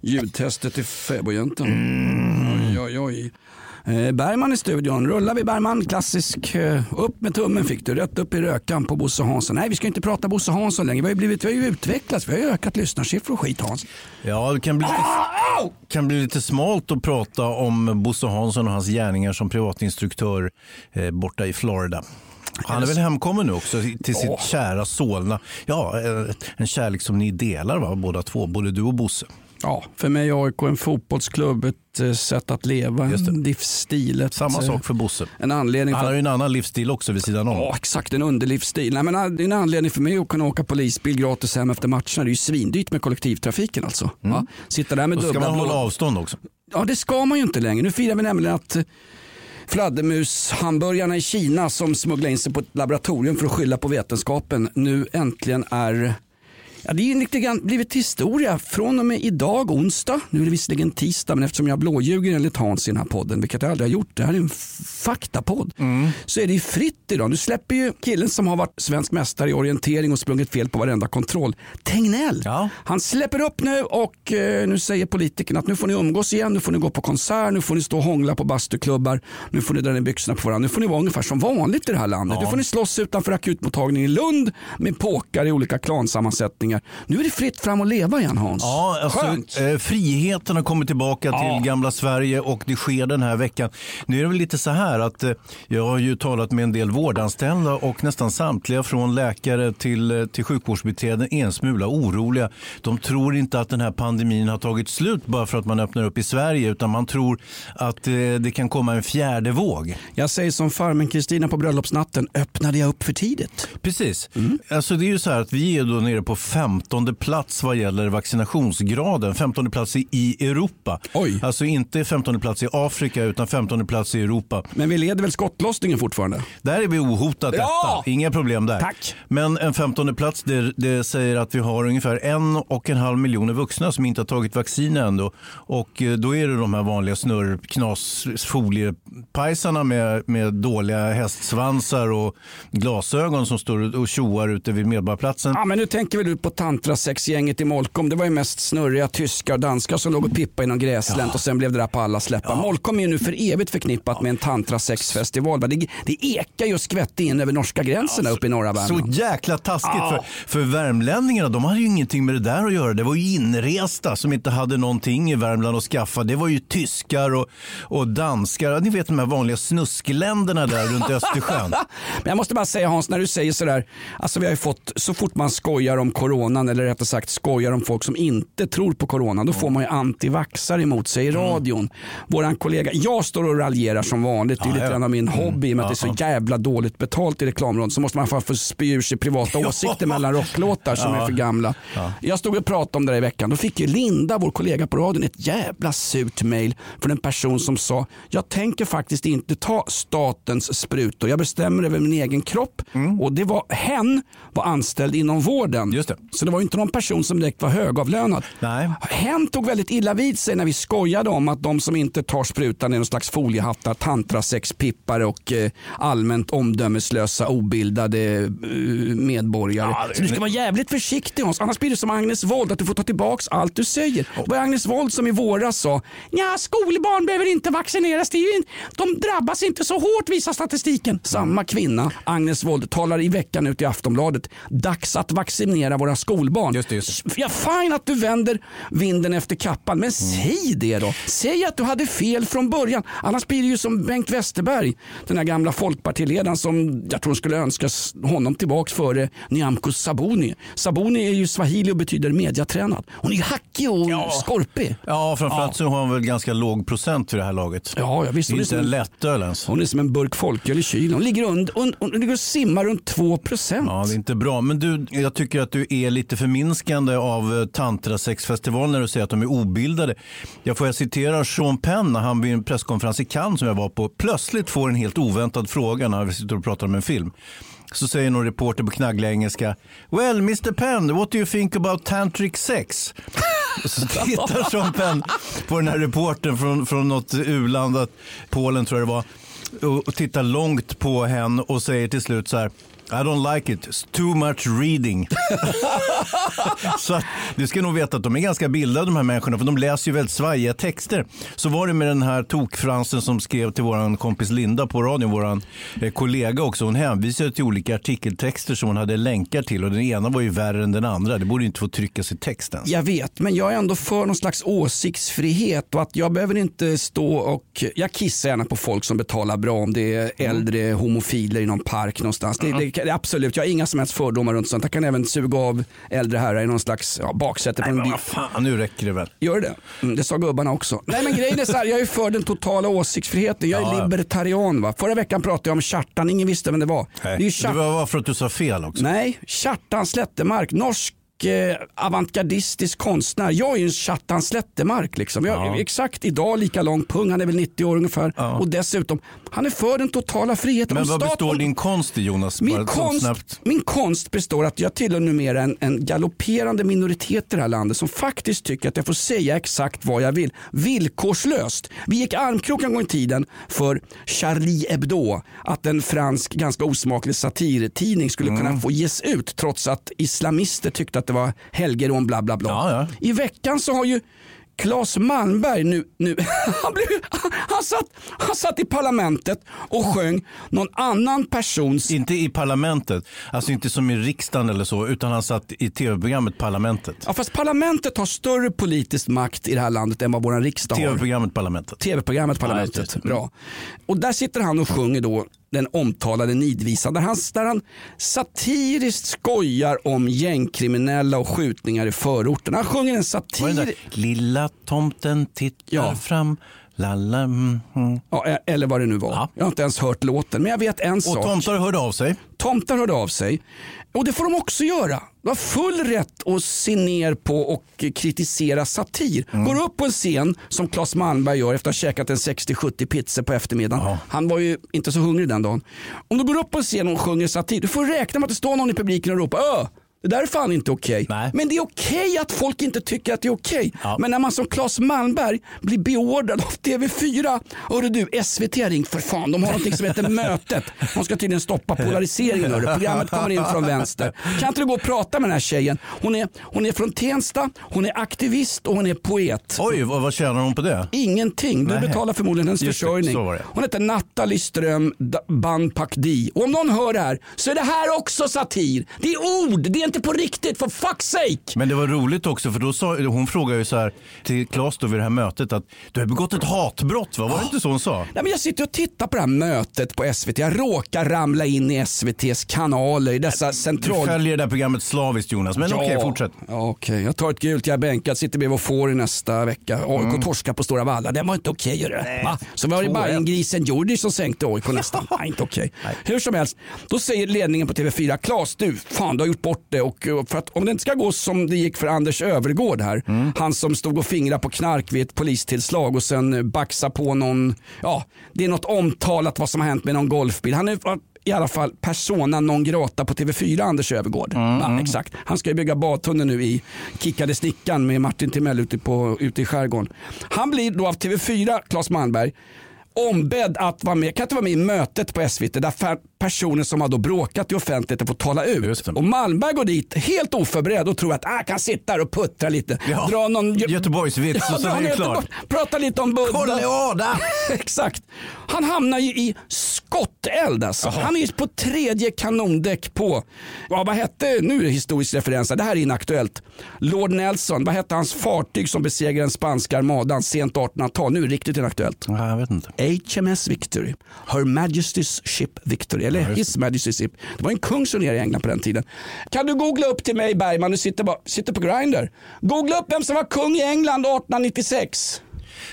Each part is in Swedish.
Ljudtestet i fäbodjäntan. Oj, oj, oj. Eh, Bergman i studion. Rullar vi Bergman, klassisk. eh, Upp med tummen fick du, rätt upp i rökan på Bosse Hansson. Nej, vi ska inte prata Bosse Hansson längre. Vi har ju, blivit, vi har ju utvecklats, vi har ju ökat lyssnarsiffror och skit Hans. Ja, det kan bli, lite, kan bli lite smalt att prata om Bosse Hansson och hans gärningar som privatinstruktör eh, borta i Florida. Han är väl hemkommen nu också till sitt kära Solna. Ja, en kärlek som ni delar va, båda två, både du och Bosse. Ja, för mig är AIK en fotbollsklubb, ett eh, sätt att leva, en livsstil. Ett, Samma eh, sak för Bosse. En anledning Han för har ju en annan livsstil också vid sidan om. Ja, exakt. En underlivsstil. Nej, men eh, det är en anledning för mig att kunna åka polisbil gratis hem efter matcherna. Det är ju svindyrt med kollektivtrafiken alltså. Ja, sitta där med Då ska man hålla blå... avstånd också. Ja, det ska man ju inte längre. Nu firar vi nämligen att fladdermushamburgarna i Kina som smugglade in sig på ett laboratorium för att skylla på vetenskapen. Nu äntligen är Ja, det är ju lite grann blivit historia från och med idag onsdag. Nu är det visserligen tisdag men eftersom jag blåljuger enligt Hans i den här podden, vilket jag aldrig har gjort, det här är en faktapodd, så är det ju fritt idag. Nu släpper ju killen som har varit svensk mästare i orientering och sprungit fel på varenda kontroll, Tegnell. Ja. Han släpper upp nu och eh, nu säger politikerna att nu får ni umgås igen, nu får ni gå på konsert, nu får ni stå och hångla på bastuklubbar, nu får ni dra ner byxorna på varandra, nu får ni vara ungefär som vanligt i det här landet. Nu får ni slåss utanför akutmottagningen i Lund med påkar i olika klansammansättningar. Nu är det fritt fram att leva igen Hans. Ja, alltså, Skönt. eh, friheten har kommit tillbaka Ja. till gamla Sverige och det sker den här veckan. Nu är det väl lite så här att eh, jag har ju talat med en del vårdanställda och nästan samtliga från läkare till, eh, till sjukvårdsbiträden är en smula oroliga. De tror inte att den här pandemin har tagit slut bara för att man öppnar upp i Sverige utan man tror att eh, det kan komma en fjärde våg. Jag säger som farmen Kristina på bröllopsnatten, öppnade jag upp för tidigt? Precis. Mm. Alltså det är ju så här att vi är då nere på 15 plats vad gäller vaccinationsgraden. 15 plats i- Europa. Oj. Alltså inte 15 plats i Afrika utan 15 plats i Europa. Men vi leder väl skottlossningen fortfarande? Där är vi ohotat Bra! etta. Inga problem där. Tack. Men en 15 plats det, det säger att vi har ungefär en och en halv miljoner vuxna som inte har tagit vaccin ännu. Och eh, då är det de här vanliga snurr, knas, foliepajsarna med, med dåliga hästsvansar och glasögon som står och tjoar ute vid Medborgarplatsen. Ja, men nu tänker väl du på tantrasexgänget i Molkom. Det var ju mest snurriga tyskar och danskar som låg och pippade i någon gräslänt och sen blev det där på alla släppar. Molkom är ju nu för evigt förknippat med en tantrasexfestival. va? Det, det ekar ju och skvätte in över norska gränsen där uppe i norra Så Värmland. jäkla taskigt. Ja. För, för värmlänningarna de hade ju ingenting med det där att göra. Det var ju inresta som inte hade någonting i Värmland att skaffa. Det var ju tyskar och, och danskar. Ni vet de här vanliga snuskländerna där runt Östersjön. Men jag måste bara säga Hans, när du säger sådär, alltså vi har ju fått, så fort man skojar om coronan eller rättare sagt skojar om folk som inte tror på coronan, då får man ju antivaxare emot sig i radion. Våran kollega, jag står och raljerar som vanligt, det är lite grann av min hobby i och med att det är så jävla dåligt betalt i reklamradion så måste man få spy ur sig privata åsikter mellan rocklåtar som är för gamla. Jag stod och pratade om det där i veckan, då fick ju Linda, vår kollega på radion, ett jävla surt mail från en person som sa, jag tänker faktiskt inte ta statens sprutor, jag bestämmer över min egen kropp. Och det var hen var anställd inom vården. Just det. Så det var ju inte någon person som direkt var högavlönad. Nej. Hen tog väldigt illa vid sig när vi skojade om att de som inte tar sprutan är någon slags foliehattar, tantrasexpippare och eh, allmänt omdömeslösa obildade eh, medborgare. Ja, det- Så du ska vara jävligt försiktig Hans, annars blir det som Agnes Wold att du får ta tillbaka allt du säger. Det var Agnes Wold som i våras sa, ja skolbarn behöver inte vaccineras, de drabbas inte så hårt visar statistiken. Samma kvinna, Agnes Wold, talar i veckan ut i Aftonbladet, dags att vaccinera våra våra skolbarn. Just det, just Ja, fine att du vänder vinden efter kappan, men säg det då. Säg att du hade fel från början. Annars blir det ju som Bengt Westerberg, den här gamla folkpartiledaren som jag tror skulle önska honom tillbaks före Nyamko Sabuni. Sabuni är ju swahili och betyder mediatränad. Hon är ju hackig och Ja. skorpig. Ja, framförallt så har hon väl ganska låg procent för det här laget. Ja, det är hon är inte en lättöl ens. Hon är som en burk folköl i kylen. Hon ligger, und, und, hon ligger och simmar runt 2 procent. Ja, det är inte bra. Men du, jag tycker att du är lite förminskande av eh, tantrasexfestivalen när du säger att de är obildade. Jag får jag citera Sean Penn när han vid en presskonferens i Cannes som jag var på plötsligt får en helt oväntad fråga när vi sitter och pratar om en film. Så säger någon reporter på knagglig engelska Well, Mr Penn, what do you think about tantric sex? Så tittar Sean Penn på den här reportern från, från något u-land, Polen tror jag det var, och, och tittar långt på henne och säger till slut så här i don't like it, it's too much reading. så att, du ska nog veta att de är ganska bildade de här människorna för de läser ju väldigt svajiga texter. Så var det med den här tokfransen som skrev till våran kompis Linda på radion, våran eh, kollega också. Hon hänvisade till olika artikeltexter som hon hade länkar till och den ena var ju värre än den andra. Det borde inte få tryckas i texten. Jag vet, men jag är ändå för någon slags åsiktsfrihet och att jag behöver inte stå och, jag kissar gärna på folk som betalar bra om det är äldre homofiler i någon park någonstans. Det, det, det, absolut, jag har inga som helst fördomar runt sånt. Jag kan även suga av äldre herrar i någon slags ja, baksäte på Nej, en bil. fan, nu räcker det väl. Gör det? Mm, det sa gubbarna också. Nej men grejen är så här, jag är för den totala åsiktsfriheten. Jag är Ja, libertarian. Va? Förra veckan pratade jag om Kjartan, ingen visste vem det var. Det är ju Det Kjartan. var för att du sa fel också. Nej, Kjartan Slättemark, norsk eh, avantgardistisk konstnär. Jag är ju en Kjartan Slättemark. Liksom. Jag, Ja. Exakt idag lika lång pung, han är väl 90 år ungefär. Ja. Och dessutom, han är för den totala friheten. Men Om vad består om- din konst i Jonas? min konst, snabbt. min konst består att jag tillhör numera en, en galopperande minoritet i det här landet som faktiskt tycker att jag får säga exakt vad jag vill. Villkorslöst. Vi gick armkrok en gång i tiden för Charlie Hebdo. Att en fransk ganska osmaklig satirtidning skulle Mm. kunna få ges ut trots att islamister tyckte att det var helgerån bla bla bla. Ja, ja. I veckan så har ju Claes Malmberg nu, nu han, blev, han, satt, han satt i parlamentet och sjöng någon annan persons Inte i parlamentet, alltså inte som i riksdagen eller så, utan han satt i tv-programmet Parlamentet. Ja, fast parlamentet har större politisk makt i det här landet än vad vår riksdag har. Tv-programmet Parlamentet. Tv-programmet Ja, Parlamentet. just det. Bra. Och där sitter han och sjunger då den omtalade nidvisan där han, där han satiriskt skojar om gängkriminella och skjutningar i förorten. Han sjunger en satir... Lilla tomten tittar Ja. fram, lalla, mm, mm. Ja, e- eller vad det nu var. Ja. Jag har inte ens hört låten, men jag vet en Och sak. tomtar hörde av sig. Tomtar hörde av sig. Och det får de också göra. De har full rätt att se ner på och kritisera satir. Mm. Går upp på en scen som Claes Malmberg gör efter att ha käkat en 60-70 pizzor på eftermiddagen. Ja. Han var ju inte så hungrig den dagen. Om du går upp på en scen och sjunger satir, du får räkna med att det står någon i publiken och ropar Öh! Det där är fan inte okej. Nej. Men det är okej att folk inte tycker att det är okej. Ja. Men när man som Claes Malmberg blir beordrad av TV4. Hörru du, SVT har ringt för fan. De har något som heter Mötet. De ska tydligen stoppa polariseringen. Hörru. Programmet kommer in från vänster. Kan inte du gå och prata med den här tjejen? Hon är, hon är från Tensta, hon är aktivist och hon är poet. Oj, vad, vad tjänar hon på det? Ingenting. Du Nej. betalar förmodligen hennes Just försörjning. det. Hon heter Nathalie Ström Banpakdi. Och om någon hör det här så är det här också satir. Det är ord, det är inte på riktigt för fuck's sake. Men det var roligt också för då sa, hon frågade ju så här till Claes då vid det här mötet att du har begått ett hatbrott va? Var det inte så hon sa? Nej, men jag sitter och tittar på det här mötet på SVT. Jag råkar ramla in i SVTs kanaler i dessa Du central... följer det där programmet slaviskt Jonas, men okej fortsätt. Ja, okej. Jag tar ett gult, jag är bänkad, sitter bredvid och får i nästa vecka. AIK Mm. torskar på Stora Valla. Det var inte okej. Okay, Va? Så var det 2-1. bara grisen Jordi som sänkte AIK nästan. Nej, inte okej. Hur som helst, då säger ledningen på TV4, Klas du, fan du har gjort bort det. Och och för att, om det inte ska gå som det gick för Anders Övergård här, Mm. han som stod och fingrade på knark vid ett polistillslag och sen baxa på någon, ja, det är något omtalat vad som har hänt med någon golfbil. Han är i alla fall persona non grata på TV4, Anders Övergård. Ja, exakt. Han ska ju bygga badtunnel nu i Kickade snickan med Martin Timell ute, på, ute i skärgården. Han blir då av TV4, Claes Malmberg, ombedd att vara med, kan inte vara med i mötet på SVT där personer som har då bråkat i offentligheten får tala ut. Och Malmberg går dit helt oförberedd och tror att ah, kan sitta här och puttra lite. Ja, Dra någon Göteborgsvits och dra sen är det klart. Prata lite om Buddha. Kolla! Exakt. Han hamnar ju i skotteld alltså. Han är på tredje kanondäck på, ja, vad hette, nu är det historisk referens, det här är inaktuellt. Lord Nelson, vad hette hans fartyg som besegrade den spanska armadan sent 1800-tal? Nu är det riktigt inaktuellt. Ja, jag vet inte. HMS Victory, Her Majesty's Ship Victory, eller His Majesty's Ship. Det var en kung som ner i England på den tiden. Kan du googla upp till mig Bergman, du sitter, bara, sitter på Grindr. Googla upp vem som var kung i England 1896.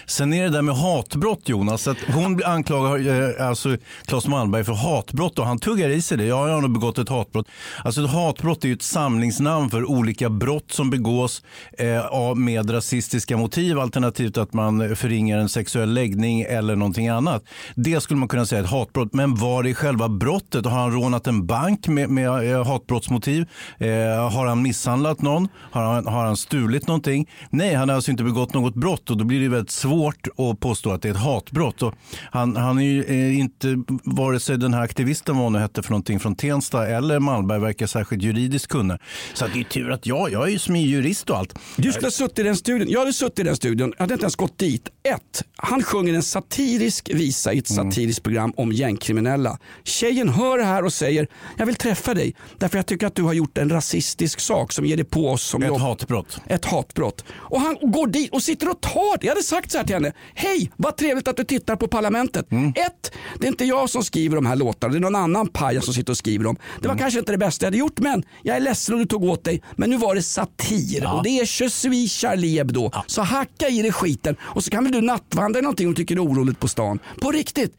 Sen är det där med hatbrott Jonas. Att hon anklagar eh, alltså Claes Malmberg för hatbrott och han tuggar i sig det. Ja, jag har nog begått ett hatbrott. Alltså ett hatbrott är ju ett samlingsnamn för olika brott som begås eh, med rasistiska motiv alternativt att man förringar en sexuell läggning eller någonting annat. Det skulle man kunna säga är ett hatbrott. Men var är själva brottet? Har han rånat en bank med, med eh, hatbrottsmotiv? Eh, har han misshandlat någon? Har han, har han stulit någonting? Nej, han har alltså inte begått något brott och då blir det väldigt svårt att påstå att det är ett hatbrott. Och han, han är ju eh, inte, vare sig den här aktivisten vad nu hette för någonting från Tensta eller Malmberg verkar särskilt juridiskt kunna. Så det är tur att jag, jag är ju smijurist och allt. Du skulle ha suttit i den studion. Jag hade suttit i den studion. Jag hade inte ens gått dit. Ett, han sjunger en satirisk visa i ett Mm. satiriskt program om gängkriminella. Tjejen hör det här och säger, jag vill träffa dig därför jag tycker att du har gjort en rasistisk sak som ger dig på oss som Ett jobb- hatbrott. ett hatbrott. Och han går dit och sitter och tar det. Jag hade sagt så här till henne. Hej, vad trevligt att du tittar på Parlamentet. Ett, det är inte jag som skriver de här låtarna. Det är någon annan pajas som sitter och skriver dem. Det var kanske inte det bästa jag hade gjort men jag är ledsen om du tog åt dig. Men nu var det satir och det är Je suis Charlie Hebdo. Så hacka i dig skiten och så kan väl du nattvandra någonting om du tycker det är oroligt på stan. På riktigt.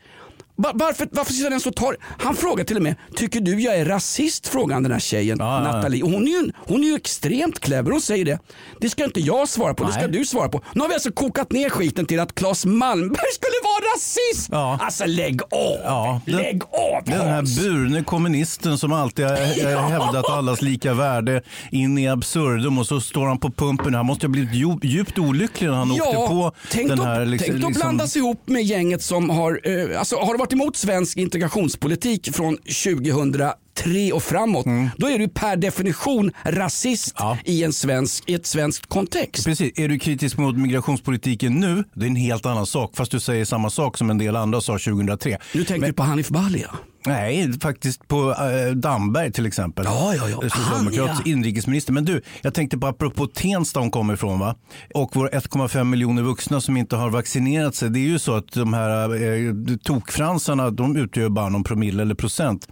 Va- Varför, varför sitter den så tar? Han frågar till och med, tycker du jag är rasist? Frågar han den här tjejen, Ja, ja, ja. Nathalie. Och hon, är ju, hon är ju extremt clever. Hon säger det. Det ska inte jag svara på, det ska Nej. du svara på. Nu har vi alltså kokat ner skiten till att Claes Malmberg skulle vara rasist. Ja. Alltså lägg av. Ja, den- lägg av Den här Hans. burne kommunisten som alltid har hävdat allas lika värde in i absurdum och så står han på pumpen. Han måste ha blivit djupt, djupt olycklig när han åkte på tänk den här... liksom- tänk då liksom- blandas ihop med gänget som har, eh, alltså, har varit emot svensk integrationspolitik från 2000 2003 och framåt. Då är du per definition rasist Ja. i, en svensk, i ett svenskt kontext. Precis. Är du kritisk mot migrationspolitiken nu, det är en helt annan sak. Fast du säger samma sak som en del andra sa 2003. Nu tänker du på Hanif Bali. Nej, faktiskt på eh, Damberg till exempel. Ja, ja, ja. Socialdemokratisk ja. inrikesminister. Men du, jag tänkte på apropå Tensta hon kommer ifrån va? Och våra 1,5 miljoner vuxna som inte har vaccinerat sig. Det är ju så att de här eh, tokfransarna de utgör bara någon promille eller procent.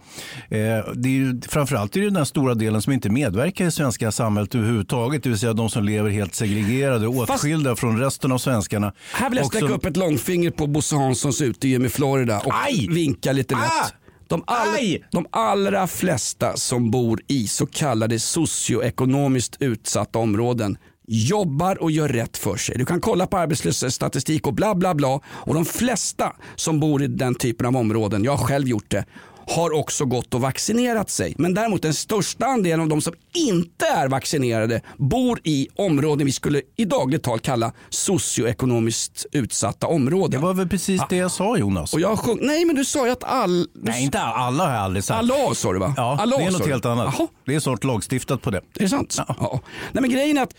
Eh, det är ju, framförallt är det den stora delen som inte medverkar i svenska samhället överhuvudtaget. Det vill säga de som lever helt segregerade och Fast- åtskilda från resten av svenskarna. Här vill jag sträcka som- upp ett långfinger på Bosse Hanssons utegym i Florida och Aj! vinka lite lätt. Ah! De, all, de allra flesta som bor i så kallade socioekonomiskt utsatta områden jobbar och gör rätt för sig. Du kan kolla på arbetslöshetsstatistik och bla bla bla. Och de flesta som bor i den typen av områden, jag har själv gjort det, har också gått och vaccinerat sig. Men däremot den största andelen av de som inte är vaccinerade bor i områden vi skulle i dagligt tal kalla socioekonomiskt utsatta områden. Det var väl precis det jag sa Jonas? Och jag sjung, nej men du sa ju att all... Nej, inte alla har jag aldrig sagt. Allah sa du va? Ja, Allah, det är något helt annat. Jaha, Det är snart lagstiftat på det. är det sant? Ja. Nej men grejen är att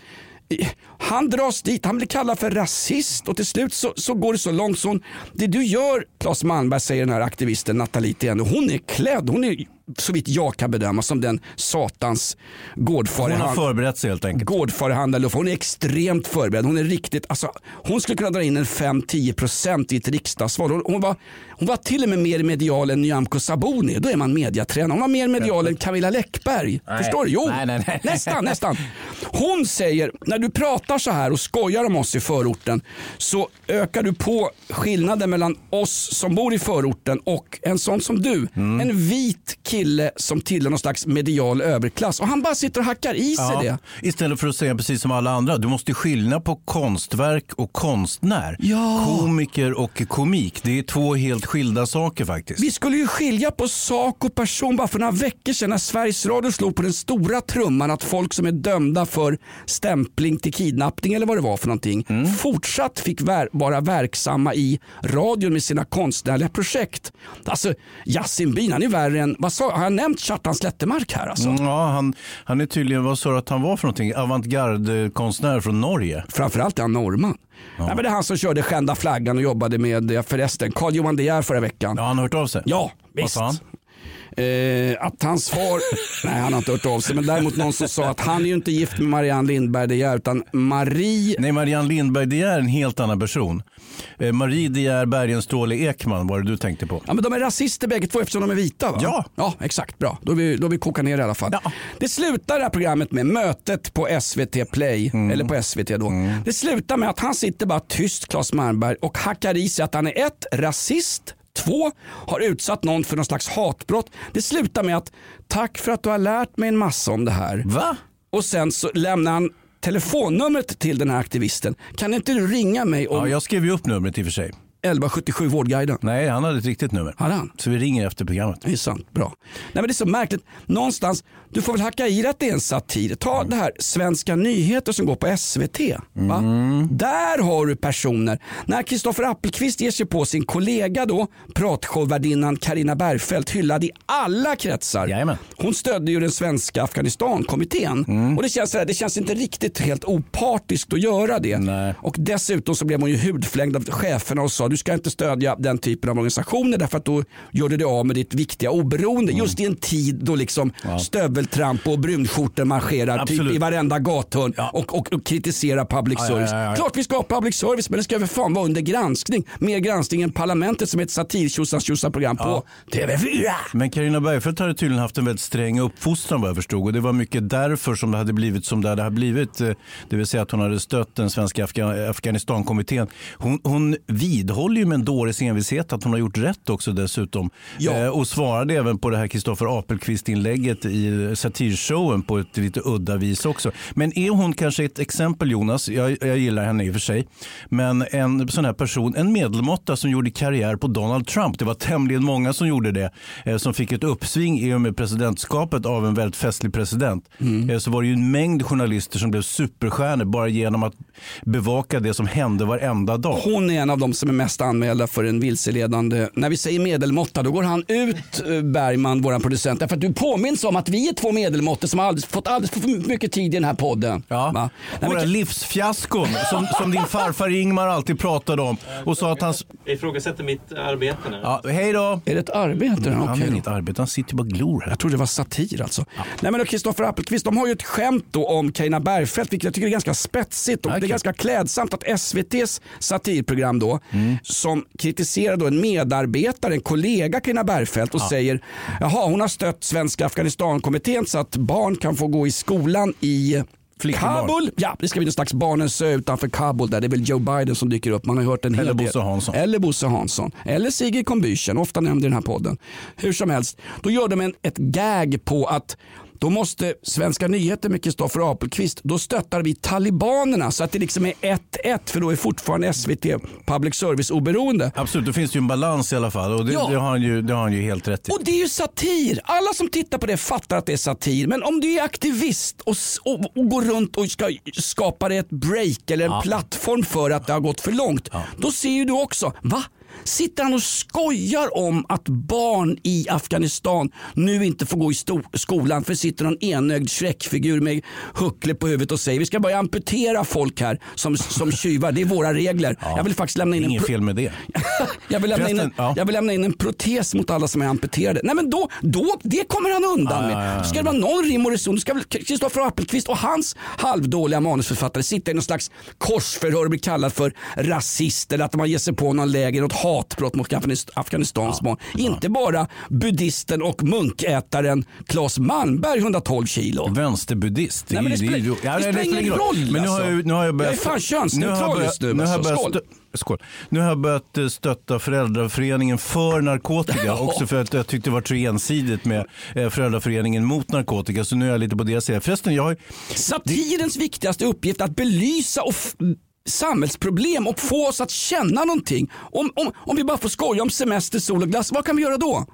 han dras dit, han blir kallad för rasist och till slut så, så går det så långt så hon, det du gör, Claes Malmberg säger den här aktivisten Nathalie Tiende, hon är klädd, hon är så vitt jag kan bedöma som den satans Hon gårdfarehand. har förberett sig helt enkelt. Gårdfarehandlare, hon är extremt förberedd. Hon är riktigt, alltså, hon skulle kunna dra in en 5-10% i ett riksdagsval. Hon, hon, var, hon var till och med mer medial än Nyamko Sabuni. Då är man mediatränare. Hon var mer medial än Camilla Läckberg. Förstår du? Jo, Nej, nej, nej. nästan, nästan. Hon säger, när du pratar så här och skojar om oss i förorten så ökar du på skillnaden mellan oss som bor i förorten och en sån som du. Mm. En vit kille som tillhör någon slags medial överklass. Och han bara sitter och hackar i sig det. Istället för att säga precis som alla andra, du måste skilja på konstverk och konstnär. Ja. Komiker och komik, det är två helt skilda saker faktiskt. Vi skulle ju skilja på sak och person bara för några veckor sedan när Sveriges Radio slog på den stora trumman att folk som är dömda för stämpling till kidnappning eller vad det var för någonting fortsatt fick ver- vara verksamma i radion med sina konstnärliga projekt. Alltså Yasin Bin han är värre än, vad sa sa, har jag nämnt Kjartan Slättemark här alltså? Mm, Ja, han, han är tydligen, vad sa du att han var för någonting? Avantgarde-konstnär från Norge. Framförallt är han norrman. Nej, men det är han som körde Skända flaggan och jobbade med ja, förresten Carl Johan De Geer förra veckan. Ja, han har hört av sig. Ja, Vad visst. sa han? Eh, att hans far, nej han har inte hört av sig, men däremot någon som sa att han är ju inte gift med Marianne Lindberg De Geer utan Marie Nej, Marianne Lindberg, det är en helt annan person. Eh, Marie De Geer Bergenstråle Ekman var det du tänkte på. Ja men de är rasister bägge två eftersom de är vita va? Ja. Ja exakt, bra. Då har vi, då vi kokat ner det i alla fall. Ja. Det slutar det här programmet med mötet på SVT Play, eller på SVT då. Det slutar med att han sitter bara tyst, Claes Malmberg, och hackar i sig att han är ett, rasist, Två, har utsatt någon för någon slags hatbrott. Det slutar med att tack för att du har lärt mig en massa om det här. Va? Och sen så lämnar han telefonnumret till den här aktivisten. Kan inte du ringa mig och... Ja, jag skrev ju upp numret i och för sig. 1177 Vårdguiden? Nej, han hade ett riktigt nummer. Hade han? Så vi ringer efter programmet. Det är sant, bra. Nej, men det är så märkligt. Någonstans, du får väl hacka i att det är en satir. Ta det här Svenska nyheter som går på SVT. Va? Där har du personer. När Kristoffer Appelqvist ger sig på sin kollega då, pratshowvärdinnan Karina Bergfeldt, hyllad i alla kretsar. Jajamän. Hon stödde ju den svenska Afghanistan-kommittén. Och det känns, det känns inte riktigt helt opartiskt att göra det. Nej. Och dessutom så blev hon ju hudflängd av cheferna och sa du ska inte stödja den typen av organisationer därför att då gör du dig av med ditt viktiga oberoende. Mm. Just i en tid då liksom stöveltramp och brunskjortor marscherar typ i varenda gathörn Ja. och, och, och kritiserar public Ja, service. ja, ja, ja. Klart vi ska ha public service men det ska väl fan vara under granskning. Mer granskning än Parlamentet som är ett satir program på TV4. Men Carina Bergfeldt hade tydligen haft en väldigt sträng uppfostran vad jag förstod och det var mycket därför som det hade blivit som det hade blivit. eh, Det vill säga att hon hade stött den svenska Afga- Afghanistankommittén. Hon, hon vidhåller ju med en dåres envishet att hon har gjort rätt också dessutom. Ja. Eh, och svarade även på det här Kristoffer Apelqvist-inlägget i satirshowen på ett lite udda vis också. Men är hon kanske ett exempel Jonas, jag, jag gillar henne i och för sig, men en sån här person, en medelmåtta som gjorde karriär på Donald Trump. Det var tämligen många som gjorde det, eh, som fick ett uppsving i och med presidentskapet av en väldigt festlig president. Eh, så var det ju en mängd journalister som blev superstjärnor bara genom att bevaka det som hände varenda dag. Hon är en av de som är mest anmälda för en vilseledande, när vi säger medelmåtta då går han ut eh, Bergman, våran producent, därför att du påminns om att vi är två medelmåttor som har alldeles, fått alldeles för mycket tid i den här podden. Ja. Va? Nej, Våra men, livsfiaskon som, som din farfar Ingmar alltid pratade om och sa att hans... Jag ifrågasätter mitt arbete nu. Ja, hej då! är det ett arbete? Han Okej är då. inget arbete, han sitter ju bara och glor här. Jag trodde det var satir alltså. Nej men Kristoffer Appelqvist, de har ju ett skämt då om Carina Bergfeldt, vilket jag tycker är ganska spetsigt och det är ganska klädsamt att SVTs satirprogram då, som kritiserar då en medarbetare, en kollega Carina Bergfeldt och säger, jaha hon har stött Svenska Afghanistankommittén så att barn kan få gå i skolan i Flickor och barn. Kabul, ja det ska bli någon slags barnens ö utanför Kabul där det är väl Joe Biden som dyker upp. Man har hört en hel Eller del. Bosse Hansson. Eller Bosse Hansson. Eller Sigrid Combüchen, ofta nämnd i den här podden. Hur som helst, då gör de en, ett gag på att då måste Svenska nyheter med Kristoffer Apelqvist, då stöttar vi talibanerna så att det liksom är 1-1 för då är fortfarande SVT public service oberoende. Absolut, då finns det ju en balans i alla fall och det, Ja. det, har, han ju, det har han ju helt rätt i. Och det är ju satir. Alla som tittar på det fattar att det är satir. Men om du är aktivist och, och, och går runt och ska skapa dig ett break eller en plattform för att det har gått för långt. Då ser ju du också, va? Sitter han och skojar om att barn i Afghanistan nu inte får gå i skolan för sitter någon enögd skräckfigur med huckle på huvudet och säger vi ska börja amputera folk här som, som tjuvar. Det är våra regler. Jag vill faktiskt lämna in en fel med det. jag, vill lämna in en, ja. jag vill lämna in en protes mot alla som är amputerade. Nej men då, då det kommer han undan Ja, med. ja, ja, ja. Ska det vara någon rim och reson, ska väl Kristoffer Appelqvist och hans halvdåliga manusförfattare sitta i någon slags korsförhör och bli kallad för rasist eller att man ger sig på någon läger, något hatbrott mot Afghanist- Afghanistans barn. Inte bara buddhisten och munkätaren Claes Malmberg 112 kilo. Vänsterbuddhist. Nej, men det spelar- ja, det nej, spelar ingen roll, Men nu har alltså. jag, nu har jag börjat... Jag är fan könsneutral just nu, Nu har jag alltså. börjat Skål. Nu har jag börjat eh, stötta föräldraföreningen för narkotika. Också för att jag tyckte det var så ensidigt med eh, föräldraföreningen mot narkotika. Så nu är jag lite på deras sida. Förresten, jag har, Satirens viktigaste uppgift är att belysa och samhällsproblem och få oss att känna någonting. Om, om, om vi bara får skoja om semester, sol och glass, vad kan vi göra då?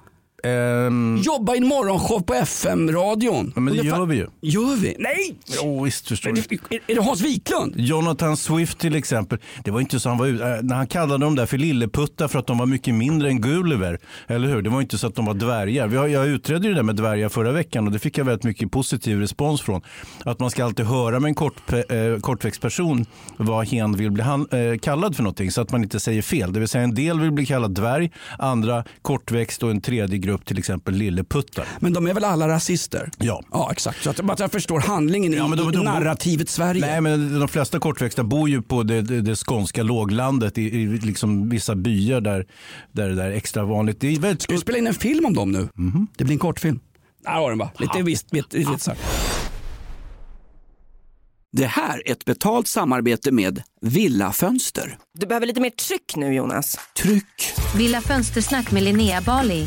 Ehm, Jobba i en morgonshow på FM-radion. Ja, men det gör vi ju. Gör vi? Nej! Jo, visst förstår Är du. det, är det Hans Wiklund? Jonathan Swift till exempel. Det var inte så han var ut, äh, när han kallade dem där för lilleputtar för att de var mycket mindre än Gulliver. Eller hur? Det var inte så att de var dvärgar. Vi har, jag utredde ju det där med dvärgar förra veckan och det fick jag väldigt mycket positiv respons från. Att man ska alltid höra med en kort, eh, kortväxt person vad hen vill bli han, eh, kallad för någonting så att man inte säger fel. Det vill säga en del vill bli kallad dvärg, andra kortväxt och en tredje grupp till exempel lilleputtar. Men de är väl alla rasister? Ja. Ja, exakt. Så att, bara att jag förstår handlingen Ja, men i, de- i de- narrativet Sverige. Nej, men de flesta kortväxta bor ju på det, det, det skånska låglandet i, i liksom vissa byar där, där det där är extra vanligt. Det är väldigt Ska vi spela in en film om dem nu? Mhm. Det blir en kortfilm. Där har den va? Lite visst, vet, lite så här. Det här är ett betalt samarbete med Villa Fönster. Du behöver lite mer tryck nu Jonas. Tryck! Villa Fönstersnack med Linnea Bali.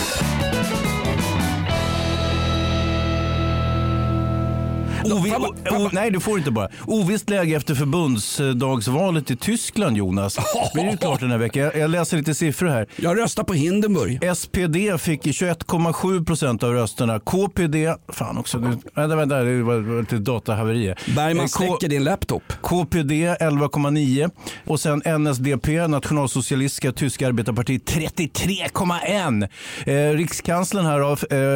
Ovi, o, o, nej, du får inte bara. Ovisst läge efter förbundsdagsvalet i Tyskland, Jonas. Blir det klart den här veckan. Jag, jag läser lite siffror här. Jag röstar på Hindenburg. SPD fick 21,7 procent av rösterna. KPD, fan också, nu, vänta, vänta, det var lite datahaveri. Bergman Eh, släcker din laptop. KPD 11,9 och sen NSDP, Nationalsocialistiska tyska arbetarpartiet 33,1. Eh, rikskanslern här,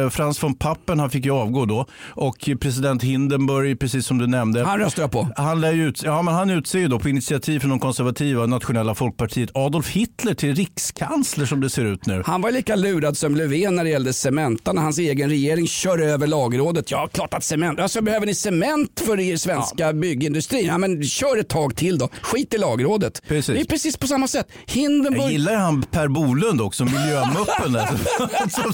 eh, Frans von Papen, han fick ju avgå då och president Hindenburg, precis som du nämnde. Han röstar jag på. Han, lär ut, ja, men han utser ju då på initiativ från de konservativa nationella folkpartiet Adolf Hitler till rikskansler som det ser ut nu. Han var lika lurad som Löfven när det gällde Cementa när hans egen regering kör över lagrådet. Ja, klart att cement. Alltså behöver ni cement för er svenska byggindustri? Ja, men kör ett tag till då. Skit i lagrådet. Precis. Det är precis på samma sätt. Jag Hindenburg. gillar han Per Bolund också, miljömuppen där, som,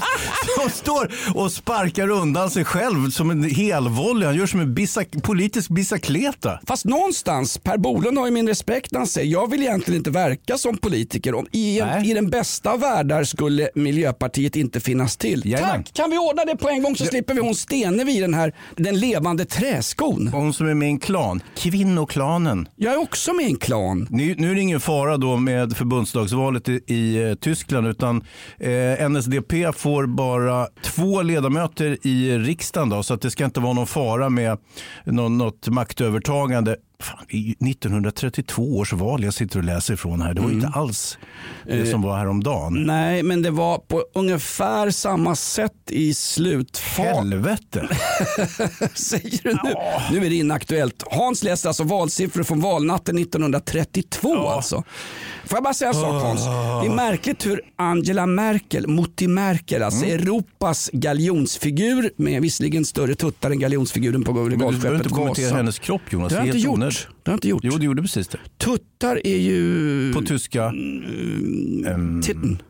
som står och sparkar undan sig själv som en helvolley. Han gör som en bisak, politisk bicicleta. Fast någonstans, Per Bolund har ju min respekt när han säger jag vill egentligen inte verka som politiker. Om, i, en. I den bästa av världar skulle Miljöpartiet inte finnas till. Jajamän. Tack! Kan vi ordna det på en gång så slipper vi hon Stenevi, den här den levande träskon. Hon som är med i en klan, kvinnoklanen. Jag är också med i en klan. Nu, nu är det ingen fara då med förbundsdagsvalet i, i eh, Tyskland utan eh, NSDP får bara två ledamöter i riksdagen då, så att det ska inte vara någon fara med någon, något maktövertagande fan, i 1932 års val jag sitter och läser ifrån här. Det var Mm. inte alls det Eh, som var häromdagen. Nej, men det var på ungefär samma sätt i slutfasen. Helvete! Säger du nu? Nu är det inaktuellt. Hans läser alltså valsiffror från valnatten 1932 alltså. Får jag bara säga en sak Hans? Det är märkligt hur Angela Merkel, Mutti Merkel, alltså Mm. Europas galjonsfigur med visserligen större tuttar än galjonsfiguren på Men du behöver inte kommentera Vasa. hennes kropp Jonas. Det har jag inte gjort. onödigt. Det har inte gjort. Jo, du gjorde precis det. Tuttar är ju... På tyska? Ehm, Titten.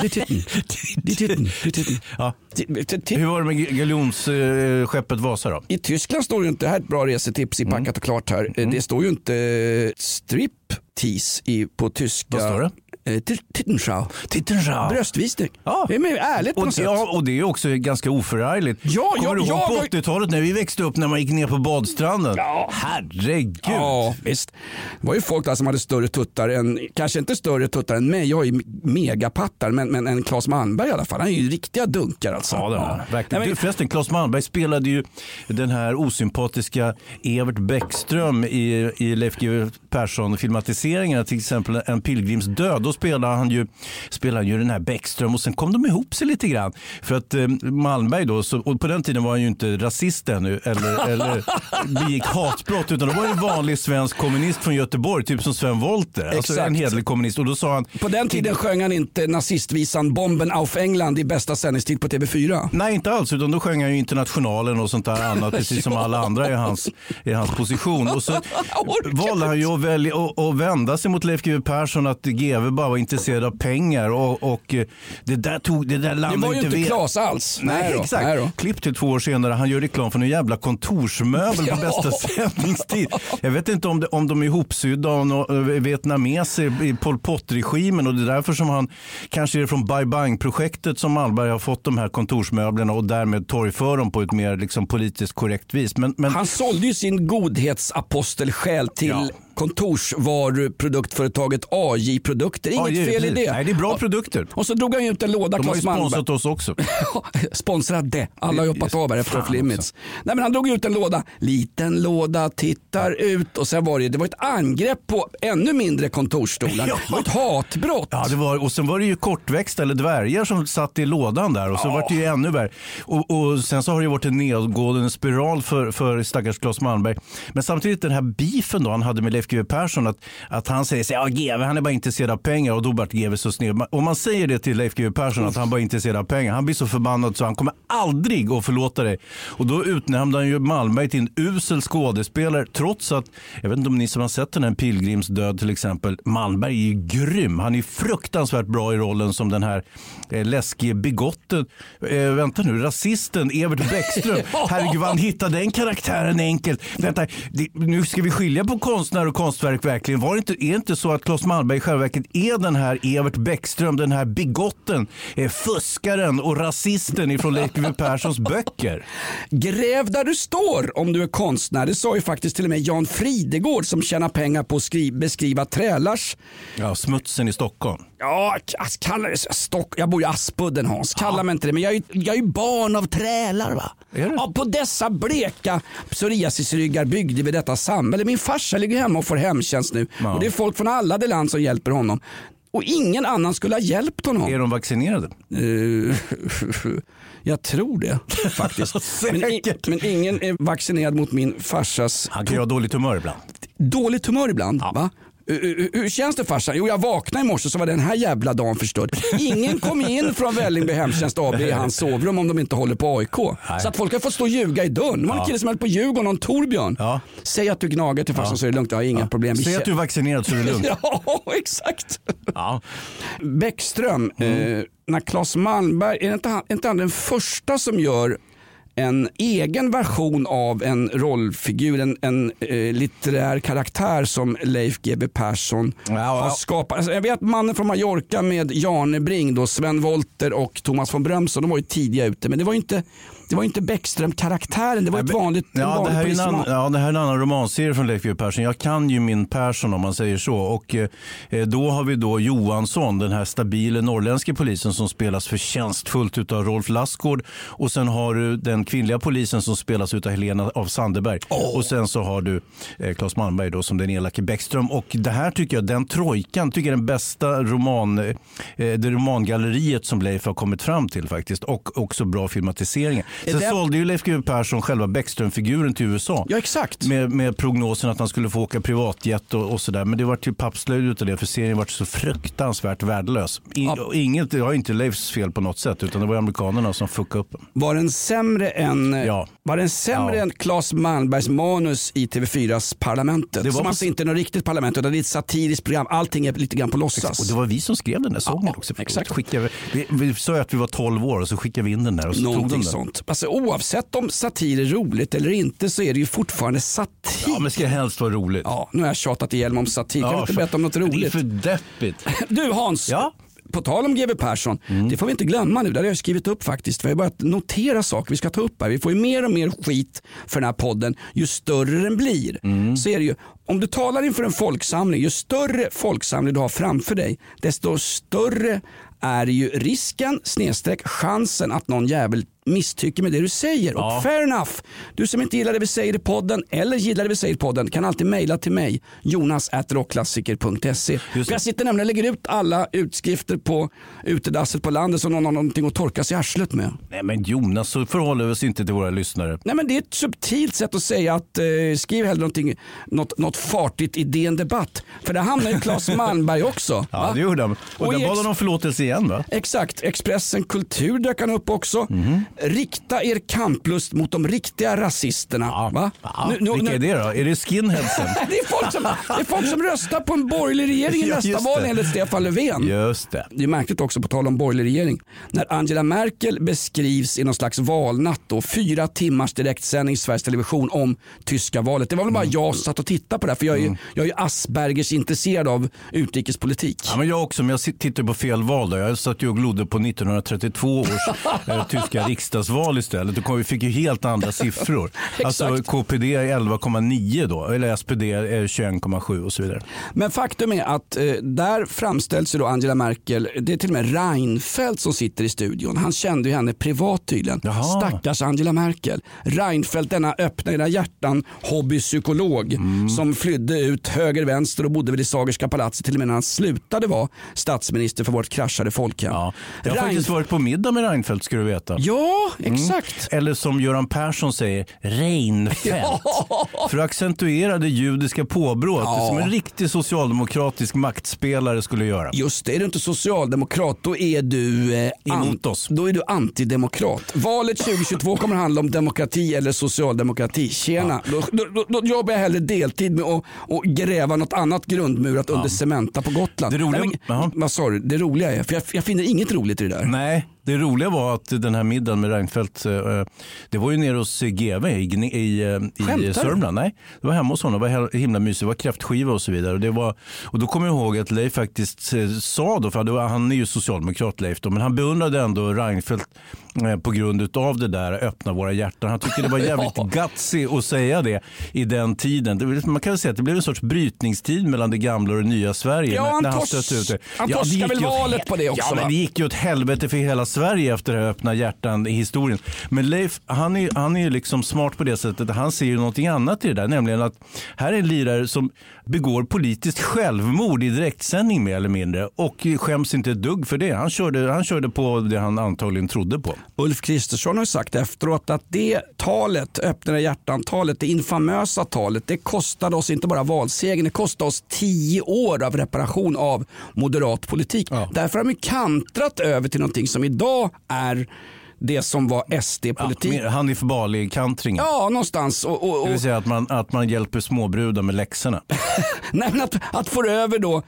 Det är titten. Det är titten. Det är titten. Ja. Ti- ti- ti- Hur var det med galjonsskeppet Vasa då? I Tyskland står det ju inte, det här är ett bra resetips Mm. i Packat och klart här. Eh, Det står ju inte eh, striptease i, på tyska. Vad står det? Eh, Tittenschau. Tittenschau. Bröstvisning. Ja. Det är mer ärligt på något sätt. ja, och det är också ganska oförargligt. Ja, Kommer ja, du ihåg ja, på ja. 80-talet när vi växte upp när man gick ner på badstranden? Ja. Herregud. Ja, visst. Det var ju folk där som hade större tuttar än, kanske inte större tuttar än mig, jag har ju megapattar, men, men en Claes Malmberg i alla fall, han är ju riktiga dunkar alltså. Ja, det är det. Verkligen. Nej, Du, men, förresten, Claes Malmberg spelade ju den här osympatiska Evert Bäckström i, i Leif GW Persson-filmatiseringarna, till exempel En pilgrims död. Då spelade han ju, spelade han ju den här Bäckström och sen kom de ihop sig lite grann. För att eh, Malmberg då, så, och på den tiden var han ju inte rasist ännu eller, eller begick hatbrott utan då var en vanlig svensk kommunist från Göteborg, typ som Sven Wollter. Alltså en hederlig kommunist. Och då sa han på den tiden sjöng han inte nazistvisan Bomben auf England i bästa sändningstid på TV4. Nej, inte alls. Utan då sjöng han ju Internationalen och sånt där annat, precis som alla andra i hans, i hans position. Och så valde han ju att, välja, att, att vända sig mot Leif GW Persson, att GW bara var intresserad av pengar. Och, och eh, det där tog, det där Det landade var ju inte Klas alls. Nej, då, exakt. nej. Klipp till två år senare, han gör reklam för en jävla kontorsmöbel på bästa sändningstid. Jag vet inte om, det, om de är ihopsydda av några vietnameser i Pol Pot-regimen och det är därför som han, kanske är det från Bai Bang-projektet som Malmberg har fått de här kontorsmöblerna och därmed torgför dem på ett mer liksom, politiskt korrekt vis. Men, men Han sålde ju sin godhetsapostelskjäl till Ja. Kontorsvaruproduktföretaget AJ Produkter. Inget Ja, fel i det. Nej, det är bra produkter. Och så drog han ju ut en låda De har ju sponsrat oss också. Sponsrade. Alla har ju hoppat av här efter off limits. Nej, men han drog ut en låda. Liten låda, tittar ut och sen var det, det var ett angrepp på ännu mindre kontorsstolar. Ja. Det var ett hatbrott. Ja, det var, och sen var det ju kortväxta eller dvärgar som satt i lådan där och så var det ju ännu värre. Och, och sen så har det ju varit en nedgående spiral för, för stackars Claes Malmberg. Men samtidigt den här beefen då han hade med Leif GW Persson att, att han säger så här, ja GW han är bara intresserad av pengar och då vart GW så sned. Om man säger det till Leif GW Persson att han bara är intresserad av pengar, han blir så förbannad så han kommer aldrig att förlåta dig. Och då utnämnde han ju Malmberg till en usel skådespelare trots att, jag vet inte om ni som har sett den här Pilgrims död till exempel, Malmberg är ju grym. Han är fruktansvärt bra i rollen som den här eh, läskige bigotten, eh, vänta nu, rasisten Evert Bäckström. Herregud vad han hittade den karaktären enkelt. Vänta, det, nu ska vi skilja på konstnär och konstverk verkligen. Var det inte, är det inte så att Claes Malmberg i själva verket är den här Evert Bäckström, den här bigotten, eh, fuskaren och rasisten ifrån Leif GW Perssons böcker? Gräv där du står om du är konstnär. Det sa ju faktiskt till och med Jan Fridegård som tjänar pengar på att skri- beskriva trälars Ja, smutsen i Stockholm. Ja, kalla det Stock. Jag bor i Aspudden Hans. Kalla mig inte det. Men jag är, jag är barn av trälar va. Ja, på dessa bleka psoriasisryggar byggde vi detta samhälle. Min farsa ligger hemma och får hemtjänst nu. Ja. Och det är folk från alla de land som hjälper honom. Och ingen annan skulle ha hjälpt honom. Är de vaccinerade? Eh, jag tror det faktiskt. men, i, men ingen är vaccinerad mot min farsas Han kan ju ha dåligt humör ibland. dåligt humör ibland. Va? Hur- Hur känns det farsan? Jo jag vaknade i morse så var den här jävla dagen förstörd. Ingen kom in från Vällingby Hemtjänst AB i hans sovrum om de inte håller på AIK. Så att folk har fått stå och ljuga i dörren. Det var en Ja. kille som höll på Djurgården, någon Torbjörn. Ja. Säg att du gnagar till farsan så är det lugnt, jag har inga problem. Vi Säg att du är vaccinerad så är det lugnt. Ja, exakt. Ja. Bäckström, Mm. eh, när Claes Malmberg, är inte, han, är inte han den första som gör en egen version av en rollfigur, en, en eh, litterär karaktär som Leif GW Persson Ja, har ja. skapat. Alltså, jag vet mannen från Mallorca med Janebring, då, Sven Wollter och Thomas von Brömsson, de var ju tidiga ute. Men det var ju inte, Det var inte Bäckström-karaktären, det var ett vanligt, Ja det, vanlig här är en ja, det här är en annan romanserie från Leif GW Persson. Jag kan ju min Persson om man säger så. Och eh, då har vi då Johansson, den här stabile norrländske polisen som spelas förtjänstfullt av Rolf Lassgård. Och sen har du den kvinnliga polisen som spelas av Helena av Sandeberg. Och sen så har du eh, Claes Malmberg då som den elake Bäckström. Och det här tycker jag, den trojkan, tycker jag är den bästa roman, eh, det romangalleriet som Leif har kommit fram till faktiskt. Och också bra filmatiseringar. Sen det- sålde ju Leif GW Persson själva Bäckström-figuren till USA. Ja exakt. Med, med prognosen att han skulle få åka privatjet och, och sådär. Men det var till pappslöjd utav det för serien var så fruktansvärt värdelös. I, och Inget, det var inte Leifs fel på något sätt utan det var amerikanerna som fuckade upp den. Var den sämre än, Ja. var den sämre Ja. än Claes Malmbergs manus i TV4s Parlamentet? Det var som alltså inte är något riktigt parlament utan det är ett satiriskt program. Allting är lite grann på låtsas. Och det var vi som skrev den där sången också. exakt. Skickade, vi, vi sa att vi var 12 år och så skickade vi in den där och så tog Någonting den. sånt. Alltså, oavsett om satir är roligt eller inte så är det ju fortfarande satir. Ja men ska helst vara roligt. Ja, nu har jag tjatat ihjäl mig om satir. Kan Ja, inte berätta om något Det är roligt? för deppigt. Du Hans, Ja? På tal om GW Persson, det får vi inte glömma nu. Det har jag skrivit upp faktiskt. Vi har börjat notera saker vi ska ta upp här. Vi får ju mer och mer skit för den här podden ju större den blir. Så är det ju. Om du talar inför en folksamling, ju större folksamling du har framför dig, desto större är ju risken, snedstreck chansen att någon jävel misstycker med det du säger. Ja. Och fair enough. Du som inte gillar det vi säger i podden eller gillar det vi säger i podden kan alltid mejla till mig, jonas.rockklassiker.se. Just För det. jag sitter nämligen och lägger ut alla utskrifter på utedasset på landet som någon har någonting att torka sig i arslet med. Nej men Jonas, så förhåller vi oss inte till våra lyssnare. Nej men det är ett subtilt sätt att säga att eh, skriv hellre någonting, något, något fartigt i DN Debatt. För där hamnar ju Claes Malmberg också. Ja, va? det gjorde han. Och, Och där bad han om förlåtelse igen va? Exakt, Expressen Kultur dök han upp också. Mhm. Rikta er kamplust mot de riktiga rasisterna. Va? Ja, Nu- nu- vilka nu- är det då? Är det skinheadsen? det, är folk som, det är folk som röstar på en borgerlig regering i Ja, nästa val enligt Stefan Löfven. Just det. Det är märkligt också på tal om borgerlig regering. När Angela Merkel beskrivs i någon slags valnatt och fyra timmars direktsändning i Sveriges Television om tyska valet. Det var väl bara Mm. jag som satt och tittade på det här, för jag är ju, jag är ju Aspergers intresserad av utrikespolitik. Ja, men jag också, men jag tittar på fel val. Då. Jag satt ju och glodde på 1932 års eh, tyska riksdagsval istället. Kom- vi fick ju helt andra siffror. alltså KPD är 11,9 då, eller SPD är 21,7 och så vidare. Men faktum är att eh, där framställs ju då Angela Merkel, det är till och med Reinfeldt som sitter i studion. Han kände ju henne privat tydligen. Jaha. Stackars Angela Merkel. Reinfeldt, denna öppna era hjärtan hobbypsykolog Mm. som flydde ut höger, vänster och bodde väl i Sagerska palatset till och med när han slutade vara statsminister för vårt kraschade folkhem. Ja. Jag har Rein- faktiskt varit på middag med Reinfeldt ska du veta. Ja, Mm. exakt. Eller som Göran Persson säger, Reinfeldt. För att accentuera det judiska påbrået Ja. som en riktig socialdemokratisk maktspelare skulle göra. Just det, är du inte socialdemokrat då är du, eh, Emot oss. då är du antidemokrat. Valet 2022 kommer handla om demokrati eller socialdemokrati. Tjena, då, då, då, då jobbar jag hellre deltid med att och gräva något annat grundmurat under Cementa på Gotland. Det roliga- Nej, men, vad sa du? Det roliga är, för jag, jag finner inget roligt i det där. Nej, det roliga var att den här middagen med Reinfeldt, eh, det var ju nere hos GV i, i, eh, i? Sörmland. Nej, det var hemma hos honom. Det var himla mysigt. Det var kräftskiva och så vidare. Och, det var, och då kommer jag ihåg att Leif faktiskt eh, sa då, för han är ju socialdemokrat Leif då, men han beundrade ändå Reinfeldt eh, på grund av det där öppna våra hjärtan. Han tyckte det var jävligt gutsy att säga det i den tiden. Man kan väl säga att det blev en sorts brytningstid mellan det gamla och det nya Sverige. Ja, när, han när han tors- ut det. han det torskade gick väl åt valet på det också, Ja, men det gick ju åt helvete för hela Sverige efter det här öppna hjärtan i historien. Men Leif, han är, han är ju liksom smart på det sättet han ser ju någonting annat i det där. Nämligen att här är en lirare som begår politiskt självmord i direktsändning mer eller mindre och skäms inte ett dugg för det. Han körde, han körde på det han antagligen trodde på. Ulf Kristersson har sagt efteråt att det talet, öppna hjärtan-talet, det infamösa talet, det kostade oss inte bara valsegern, det kostade oss tio år av reparation av moderat politik. Därför har de kantrat över till någonting som idag är det som var SD-politik. Mer Hanif Bali-kantringen. Ja, någonstans. Och, och, och, Det vill säga att man, att man hjälper småbrudar med läxorna. nej, men att, att få över då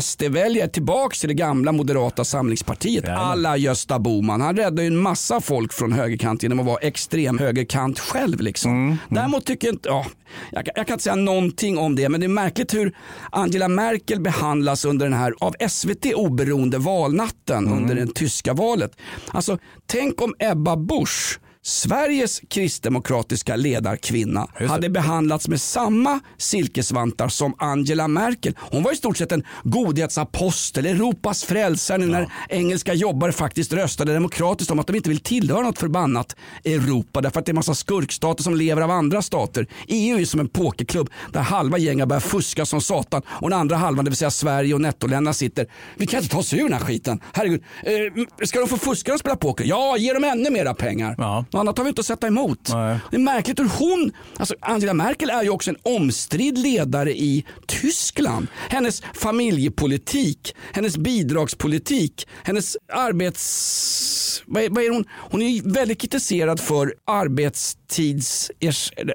SD-väljare tillbaks till det gamla moderata samlingspartiet. Alla Gösta Boman. Han räddade ju en massa folk från högerkant genom att vara extrem högerkant själv. Liksom. Däremot tycker jag inte, ja, jag, jag kan inte säga någonting om det, men det är märkligt hur Angela Merkel behandlas under den här av SVT oberoende valnatten under det tyska valet. Alltså, tänk om Ebba Busch. Sveriges kristdemokratiska ledarkvinna hade behandlats med samma silkesvantar som Angela Merkel. Hon var i stort sett en godhetsapostel, Europas frälsare nu när engelska jobbare faktiskt röstade demokratiskt om att de inte vill tillhöra något förbannat Europa därför att det är en massa skurkstater som lever av andra stater. EU är som en pokerklubb där halva gänget börjar fuska som satan och den andra halvan, det vill säga Sverige och nettoländerna sitter. Vi kan inte ta oss ur den här skiten. Herregud, eh, ska de få fuska och spela poker? Ja, ge dem ännu mera pengar. Något annat har vi inte att sätta emot. Det är märkligt hur hon, alltså Angela Merkel är ju också en omstridd ledare i Tyskland. Hennes familjepolitik, hennes bidragspolitik, hennes arbets... Vad är, vad är hon? hon är väldigt kritiserad för arbetstids...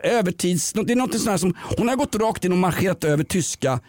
Övertids... Det är något sånt här som, hon har gått rakt in och marscherat över tyska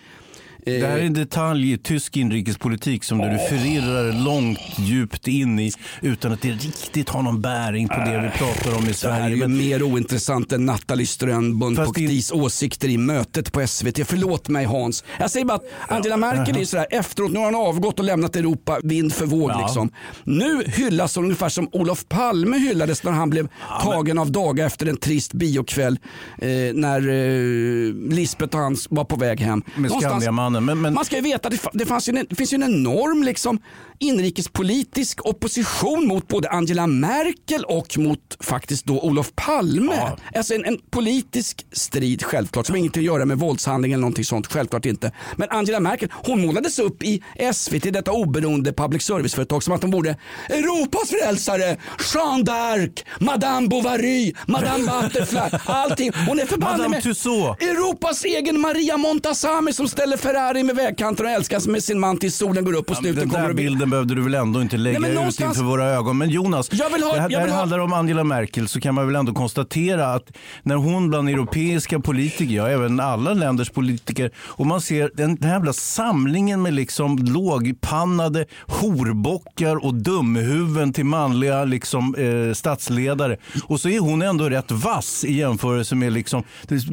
Det här är en detalj i tysk inrikespolitik som du förirrar långt djupt in i utan att det riktigt har någon bäring på det vi pratar om i Det här är Sverige. ju mer ointressant än Nathalie Strömbom Fast Poctis åsikter i mötet på SVT. Förlåt mig Hans. Jag säger bara att Angela Merkel är sådär efteråt, nu har hon avgått och lämnat Europa vind för våg. Ja. Liksom. Nu hyllas hon ungefär som Olof Palme hyllades när han blev tagen av daga efter en trist biokväll eh, när eh, Lisbeth och han var på väg hem. med Någonstans- Skandiamannen. Men, men, man ska ju veta att det, det, fanns ju en, det finns ju en enorm liksom, inrikespolitisk opposition mot både Angela Merkel och mot faktiskt då Olof Palme. Alltså en, en politisk strid självklart som har ingenting att göra med våldshandling eller någonting sånt. Självklart inte. Men Angela Merkel hon målades upp i SVT, detta oberoende public service-företag som att hon vore Europas frälsare, Jeanne d'Arc, Madame Bovary, Madame Butterfly, allting. Hon är förbannad med. Europas egen Maria Montazami som ställer Ferrari med vägkanten och älskas med sin man tills solen går upp och Ja, snuten den kommer där och bilden behövde du väl ändå inte lägga Nej, ut någonstans- inför våra ögon. Men Jonas, Jag vill ha- det här, jag vill ha- handlar om Angela Merkel så kan man väl ändå konstatera att när hon bland europeiska politiker, ja även alla länders politiker, och man ser den, den här jävla samlingen med liksom lågpannade horbockar och dumhuvuden till manliga liksom, eh, statsledare. Och så är hon ändå rätt vass i jämförelse med liksom,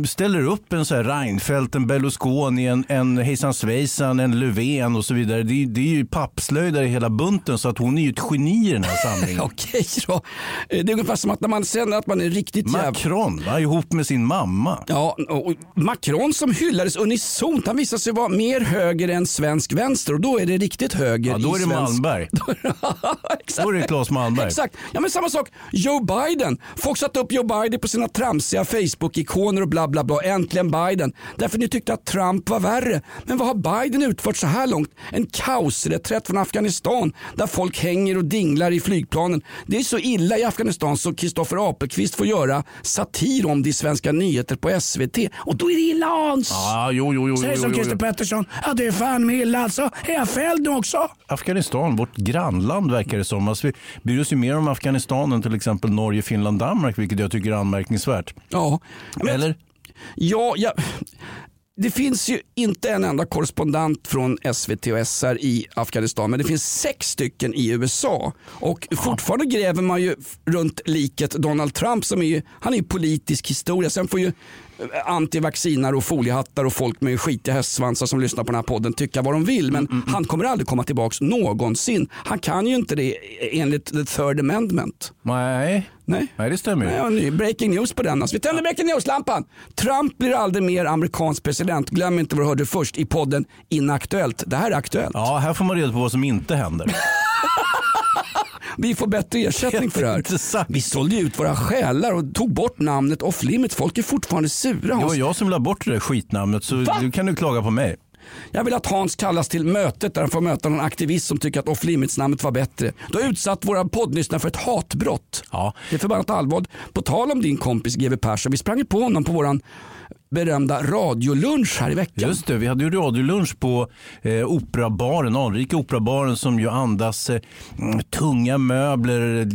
ställer upp en så här Reinfeldt, en Berlusconi, en, en Hejsan Svejsan, en Löfven och så vidare. Det, det är ju pappslöjdare i hela bunten så att hon är ju ett geni i den här samlingen. Okej då. Eh, Det är ungefär som att när man känner att man är riktigt jävla... Macron, va? ihop med sin mamma. Ja, och Macron som hyllades unisont, han visade sig vara mer höger än svensk vänster och då är det riktigt höger Ja, då är det svensk... Malmberg. Exakt. Då är det Claes Malmberg. Exakt. Ja, men samma sak. Joe Biden. Folk satte upp Joe Biden på sina tramsiga Facebook-ikoner och bla bla bla. Äntligen Biden. Därför ni tyckte att Trump var värre. Men vad har Biden utfört så här långt? En kaosreträtt från Afghanistan där folk hänger och dinglar i flygplanen. Det är så illa i Afghanistan så Kristoffer Apelqvist får göra satir om det i svenska nyheter på SVT. Och då är det illa Hans. Ja, jo, jo, jo, Säg som Christer. Pettersson. Ja, det är fan med illa alltså. Är jag fälld nu också? Afghanistan, vårt grannland verkar det som. Alltså, vi bryr oss ju mer om Afghanistan än till exempel Norge, Finland, Danmark, vilket jag tycker är anmärkningsvärt. Ja. Eller? Ja, ja, det finns ju inte en enda korrespondent från SVT och SR i Afghanistan men det finns sex stycken i USA. Och fortfarande gräver man ju runt liket Donald Trump som är ju, han är ju politisk historia. Sen får ju eh, antivaccinare och foliehattar och folk med skitiga hästsvansar som lyssnar på den här podden tycka vad de vill. Men han kommer aldrig komma tillbaks någonsin. Han kan ju inte det enligt the third amendment. Nej, Nej. Nej det stämmer ju. Nej, och ny breaking news på den. Alltså, vi tänder breaking news-lampan. Trump blir aldrig mer amerikansk president. Glöm inte vad du hörde först i podden Inaktuellt. Det här är aktuellt. Ja, här får man reda på vad som inte händer. Vi får bättre ersättning för det här. Intressant. Vi sålde ju ut våra själar och tog bort namnet off limits. Folk är fortfarande sura. Det var jag som la bort det där skitnamnet så Va? nu kan du klaga på mig. Jag vill att Hans kallas till mötet där han får möta någon aktivist som tycker att off limits namnet var bättre. Du har utsatt våra poddlyssnare för ett hatbrott. Ja. Det är förbannat allvarligt. På tal om din kompis GW Persson, vi sprang ju på honom på våran berömda radiolunch här i veckan. Just det, vi hade ju radiolunch på eh, operabaren, anrika operabaren som ju andas eh, mm, tunga möbler,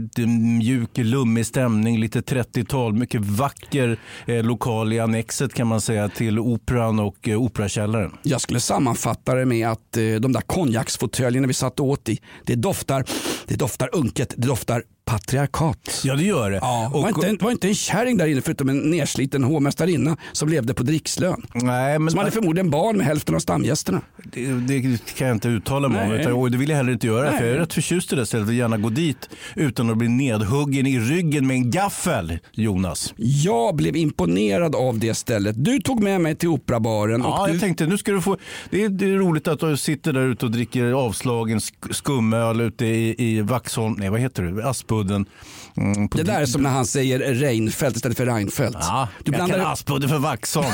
mjuk, lummig stämning, lite 30-tal, mycket vacker eh, lokal i annexet kan man säga till operan och eh, operakällaren. Jag skulle sammanfatta det med att eh, de där konjaksfåtöljerna vi satt åt i, det doftar, det doftar unket, det doftar patriarkat. Ja, det gör det. Ja, Och- var, inte en, var inte en kärring där inne förutom en nersliten hovmästarinna som levde på drickslön. Nej, men Som hade förmodligen barn med hälften av stamgästerna. det, det kan jag inte uttala mig om. Nej. utan- Och det vill jag heller inte göra. För jag är rätt förtjust i det stället och gärna gå dit utan att bli nedhuggen i ryggen med en gaffel, Jonas. Jag blev imponerad av det stället. Du tog med mig till operabaren. Ja, och du, jag tänkte nu ska du få. Det är, det är roligt att du sitter där ute och dricker avslagen sk- skumöl ute i, i Vaxholm, nej vad heter det, Aspudden. Mm, det där är som när han säger Reinfeldt istället för Reinfeldt. Ja, du jag blandar kan Aspudden för Vaxholm.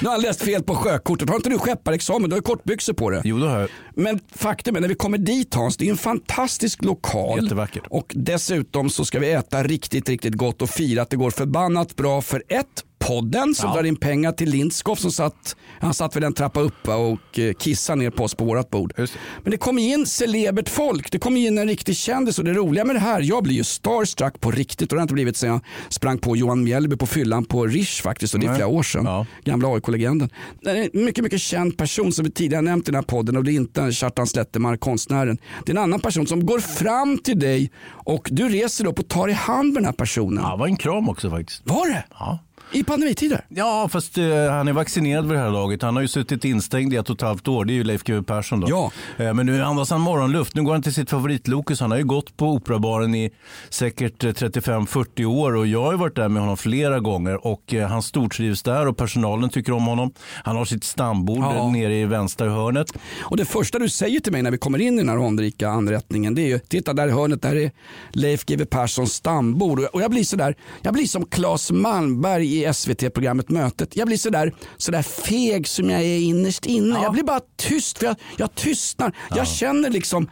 Nu har han läst fel på sjökortet. Har inte du skepparexamen? Du har ju kortbyxor på det. jo, det har jag. Men faktum är när vi kommer dit Hans, det är en fantastisk lokal. Jättevackert. Och dessutom så ska vi äta riktigt, riktigt gott och fira att det går förbannat bra för ett podden som Ja. drar in pengar till Lindskov som satt, han satt vid en trappa uppe och eh, kissade ner på oss på vårt bord. Det. Men det kommer in celebert folk, det kommer in en riktig kändis och det roliga med det här, jag blir ju starstruck på riktigt och det har inte blivit sen jag sprang på Johan Mjällby på fyllan på Rish faktiskt och det är flera år sedan. Ja. Gamla AIK-legenden. Det är en mycket, mycket känd person som vi tidigare nämnt i den här podden och det är inte Kjartan Slettemark, konstnären. Det är en annan person som går fram till dig och du reser upp och tar i hand med den här personen. Ja, det var en kram också faktiskt. Var det? Ja. I pandemitider? Ja, fast eh, han är vaccinerad vid det här laget. Han har ju suttit instängd i ett och ett halvt år. Det är ju Leif GW Persson då. Ja. Eh, men nu andas han morgonluft. Nu går han till sitt favoritlokus. Han har ju gått på Operabaren i säkert eh, 35-40 år och jag har varit där med honom flera gånger och eh, han stortrivs där och personalen tycker om honom. Han har sitt stambord Ja. eh, nere i vänstra hörnet. Och det första du säger till mig när vi kommer in i den här anrika anrättningen det är ju titta där i hörnet där är Leif GW Perssons stambord och jag blir sådär, jag blir som Claes Malmberg i SVT-programmet Mötet. Jag blir sådär, sådär feg som jag är innerst inne. Jag blir bara tyst för jag, jag tystnar. Jag känner liksom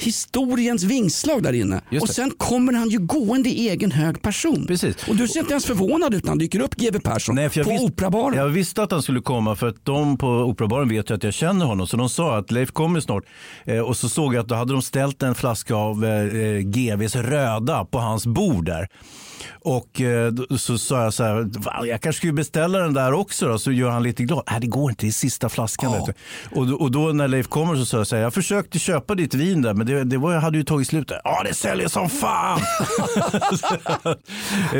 historiens vingslag där inne. Och sen kommer han ju gående i egen hög person. Precis. Och du ser inte ens förvånad ut när han dyker upp GW Persson Nej, för jag på visste- Operabaren. Jag visste att han skulle komma för att de på Operabaren vet ju att jag känner honom. Så de sa att Leif kommer snart. Eh, och så såg jag att då hade de ställt en flaska av eh, eh, GVs röda på hans bord där. Och eh, så sa jag så här, "Va, jag kanske skulle beställa den där också då, så gör han lite glad. Nej det går inte, det är sista flaskan. Ja. Du. Och, då, och då när Leif kommer så sa jag så här, jag försökte köpa ditt vin där men det, det var, jag hade ju tagit slut. Ja det säljer som fan!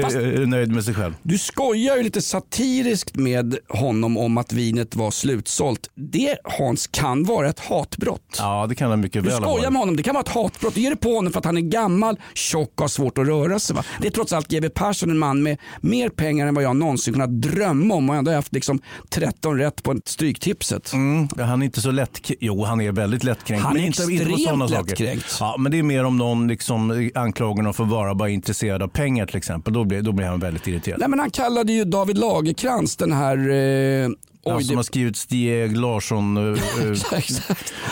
Fast- Jag är nöjd med sig själv. Du skojar ju lite satiriskt med honom om att vinet var slutsålt. Det Hans kan vara ett hatbrott. Ja det kan han mycket Du väl ha skojar med honom, det kan vara ett hatbrott. Du ger det på honom för att han är gammal, tjock och har svårt att röra sig. Va? Det är trots allt GW Persson, en man med mer pengar än vad jag någonsin kunnat drömma om och ändå haft liksom 13 rätt på stryktipset. Mm, han är inte så lätt, jo han är väldigt lättkränkt. Han men är inte, inte extremt saker. lättkränkt. Ja, men det är mer om någon liksom anklagar honom för att vara bara intresserad av pengar till exempel. Då blir, då blir han väldigt irriterad. Nej, men han kallade ju David Lagerkrans den här... Eh, Han oj, som har skrivit Stieg Larsson.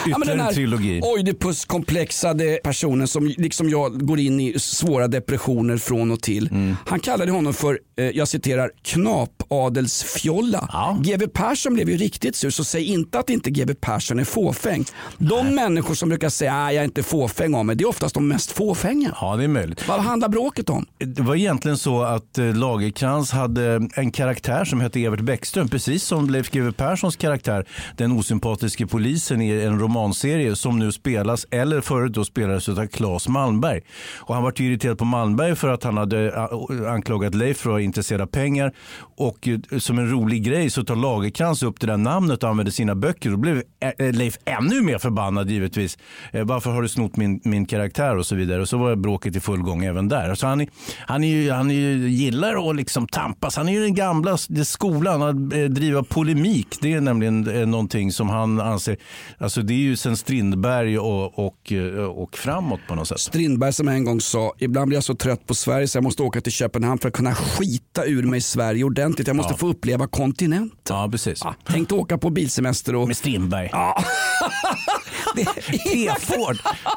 Ja, men ytterligare. Oidipus-komplexade personen som liksom jag går in i svåra depressioner från och till. Mm. Han kallade honom för, eh, jag citerar, knapadelsfjolla. Ja. GW Persson blev ju riktigt sur, så säg inte att inte GW Persson är fåfäng. De människor som brukar säga att jag är inte fåfäng av mig, det är oftast de mest fåfänga. Ja, det är möjligt. Vad handlar bråket om? Det var egentligen så att eh, Lagerkrans hade en karaktär som hette Evert Bäckström, precis som Leif GW Perssons karaktär, den osympatiske polisen i en romanserie som nu spelas, eller förut då spelades av Claes Malmberg. Och han var irriterad på Malmberg för att han hade anklagat Leif för att vara intresserad av pengar. Och eh, som en rolig grej så tar Lagerkrans upp det där namnet och använder sina böcker. Då blev eh, eh, Leif ännu mer förbannad givetvis. Varför har du snott min, min karaktär och så vidare. Och så var bråket i full gång även där. Så han, han, är ju, han är ju, gillar att liksom tampas. Han är ju den gamla skolan, att driva driva polemik. Det är nämligen eh, någonting som han anser, alltså det är ju sen Strindberg och, och, eh, och framåt på något sätt. Strindberg som en gång sa, ibland blir jag så trött på Sverige så jag måste åka till Köpenhamn för att kunna skita ur mig Sverige ordentligt. Jag måste Ja. få uppleva kontinenten. Ja, precis. Ja, tänkte åka på bilsemester och... Med Strindberg. Ja. T-Ford.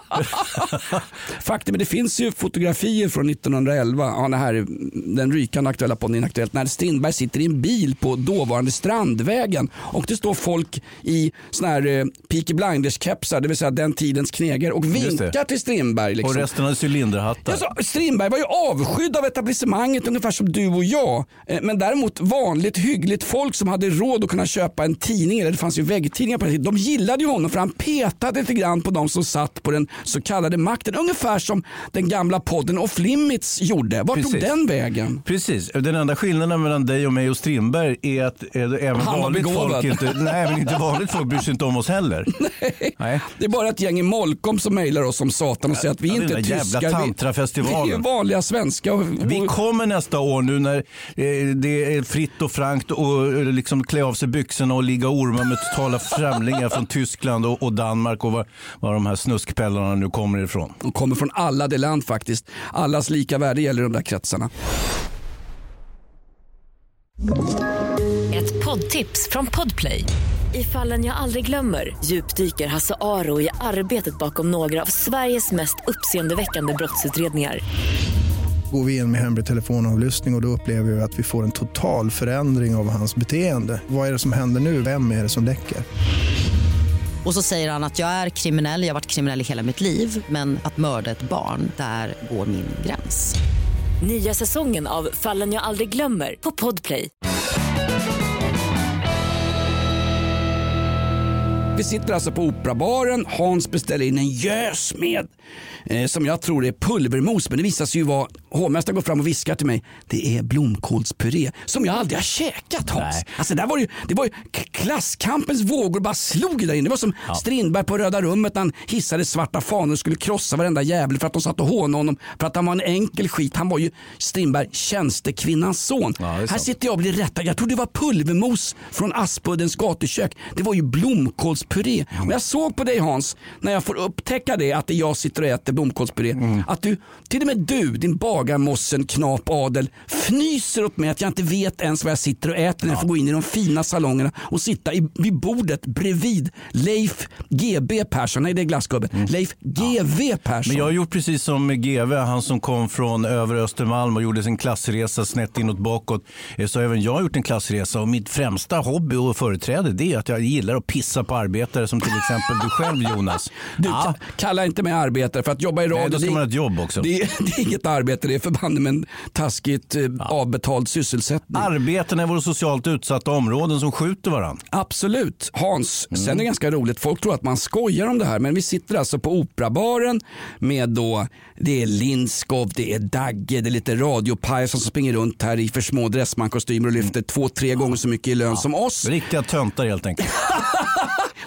Faktum är det finns ju fotografier från 1911, ja, det här, är den rykande aktuella podden Inaktuellt, när Strindberg sitter i en bil på dåvarande Strandvägen och det står folk i såna här eh, Peaky Blinders-kepsar, det vill säga den tidens kneger och vinkar till Strindberg. Liksom. Och resten hade cylinderhattar. Sa, Strindberg var ju avskydd av etablissemanget ungefär som du och jag. Eh, Men däremot vanligt hyggligt folk som hade råd att kunna köpa en tidning, eller det fanns ju väggtidningar på den tiden, de gillade ju honom för han petade tittade lite grann på de som satt på den så kallade makten. Ungefär som den gamla podden Off Limits gjorde. Vart tog den vägen? Precis. Den enda skillnaden mellan dig och mig och Strindberg är att eh, även Han vanligt begåvad. folk, inte, nej, men inte vanligt folk bryr sig inte om oss heller. Nej. Det är bara ett gäng i Molkom som mejlar oss som satan och säger att vi Ja, inte är jävla tyskar. Vi, tantrafestivalen. vi är vanliga svenskar. Vi kommer nästa år nu när eh, det är fritt och frankt och eh, liksom klä av sig byxorna och ligga och orma med totala främlingar från Tyskland och, och Danmark och var, var de här snuskpellarna nu kommer ifrån. De kommer från alla det land faktiskt. Allas lika värde gäller de där kretsarna. Ett poddtips från Podplay. I fallen jag aldrig glömmer djupdyker Hasse Aro i arbetet bakom några av Sveriges mest uppseendeväckande brottsutredningar. Går vi in med hemlig telefonavlyssning och, och då upplever vi att vi får en total förändring av hans beteende. Vad är det som händer nu? Vem är det som läcker? Och så säger han att jag är kriminell, jag har varit kriminell i hela mitt liv men att mörda ett barn, där går min gräns. Nya säsongen av Fallen jag aldrig glömmer på Podplay. Vi sitter alltså på Operabaren. Hans beställer in en gös med eh, som jag tror är pulvermos. Men det visar sig ju vara, hovmästaren går fram och viskar till mig, det är blomkålspuré som jag aldrig har käkat Hans. Nej. Alltså, där var det, ju- det var ju klasskampens vågor bara slog där inne. Det var som Strindberg på Röda rummet när han hissade svarta fanor och skulle krossa varenda jävel för att de satt och hånade honom för att han var en enkel skit. Han var ju Strindberg tjänstekvinnans son. Ja, Här sitter jag och blir rättad. Jag trodde det var pulvermos från Aspuddens gatukök. Det var ju blomkålspuré. Mm. Och jag såg på dig Hans, när jag får upptäcka det, att det jag sitter och äter blomkålspuré. Mm. Att du, till och med du, din bagarmossen knap adel, fnyser åt mig att jag inte vet ens vad jag sitter och äter när jag får gå in i de fina salongerna och sitta i, vid bordet bredvid Leif GB Persson. Nej, det är glassgubben. Leif GV Persson. Mm. Men jag har gjort precis som GV, han som kom från övre Östermalm och gjorde sin klassresa snett inåt bakåt. Eh, Så har även jag gjort en klassresa och mitt främsta hobby och företräde det är att jag gillar att pissa på arbetare som till exempel du själv Jonas. Du, Ja. ka- kalla inte mig arbetare för att jobba i radio. Nej, då ska man ha ett jobb också. Det det är inget arbete, det är förbanne med en taskigt eh, avbetald sysselsättning. Arbeten i våra socialt utsatta områden som skjuter varandra. Absolut. Hans, Mm. sen är det ganska roligt. Folk tror att man skojar om det här men vi sitter alltså på Operabaren med då, det är Lindskov, det är Dagge, det är lite radiopajer som springer runt här i för små dressmankostymer och lyfter två, tre gånger så mycket i lön som oss. Riktiga töntar helt enkelt.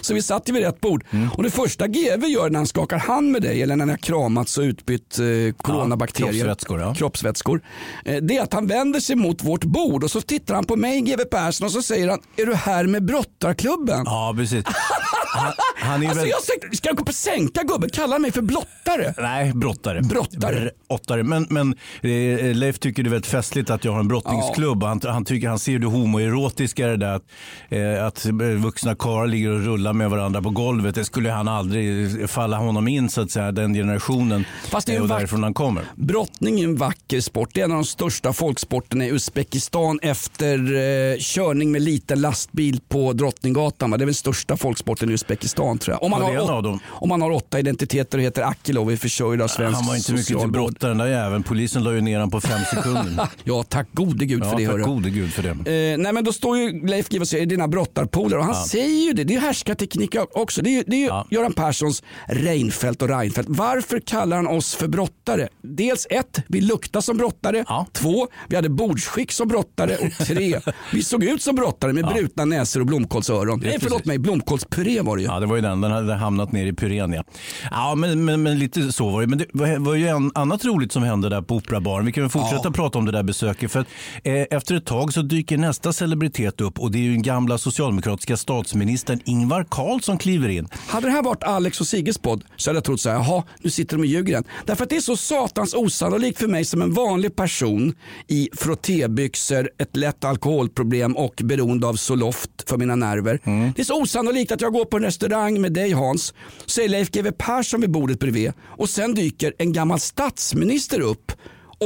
Så vi satt ju vid rätt bord. Mm. Och det första GV gör när han skakar hand med dig eller när ni har kramats och utbytt eh, coronabakterier, kroppsvätskor, ja. kroppsvätskor, eh, det är att han vänder sig mot vårt bord och så tittar han på mig, GV Persson, och så säger han, är du här med brottarklubben? Ja, precis. Han, han är Alltså väldigt... jag ska gå på sänka gubben? Kallar han mig för blottare? Nej, brottare. Brottare. Brottare. Men, men eh, Leif tycker det är väldigt festligt att jag har en brottningsklubb. Han, han, tycker, han ser det homoerotiska i det där att, eh, att vuxna karlar ligger och rullar med varandra på golvet. Det skulle han aldrig falla honom in så att säga, den generationen. Fast det är eh, och därifrån han kommer. Brottning är en vacker sport. Det är en av de största folksporterna i Uzbekistan efter eh, körning med liten lastbil på Drottninggatan. Va? Det är väl största folksporten i Uzbekistan tror jag. Om man, Ja, har, åt- av dem. om man har åtta identiteter och heter Akilov och är försörjd av svensk Han var inte mycket till brottare den där jäveln. Polisen la ju ner honom på fem sekunder. Ja, tack gode gud ja, för det. tack hörru. gode gud för det. Eh, nej men då står ju Leif GW och säger dina brottarpolare och han säger ju det. Det är härskarteknik också. Det är det är ju Ja. Göran Perssons Reinfeldt och Reinfeldt. Varför kallar han oss för brottare? Dels ett, vi luktar som brottare. Ja. Två, vi hade bordsskick som brottare. Och tre, vi såg ut som brottare med brutna näsor och blomkålsöron. Nej förlåt mig, blomkålspuré var det ju. Ja, det var ju den. Den hade hamnat ner i purén. Ja, ja men, men, men lite så var det. Men det var, var ju en, annat roligt som hände där på Operabaren. Vi kan väl fortsätta prata om det där besöket. För att, eh, efter ett tag så dyker nästa celebritet upp och det är ju den gamla socialdemokratiska statsministern Ingvar Carlsson kliver in. Hade det här varit Alex och Sigges podd så hade jag trott så här, jaha, nu sitter de och ljuger igen. Därför att det är så satans osannolikt för mig som en vanlig person i frottébyxor, ett lätt alkoholproblem och beroende av Zoloft för mina nerver. Det är så osannolikt att jag går på restaurang med dig Hans, så är Leif GW Persson vid bordet bredvid och sen dyker en gammal statsminister upp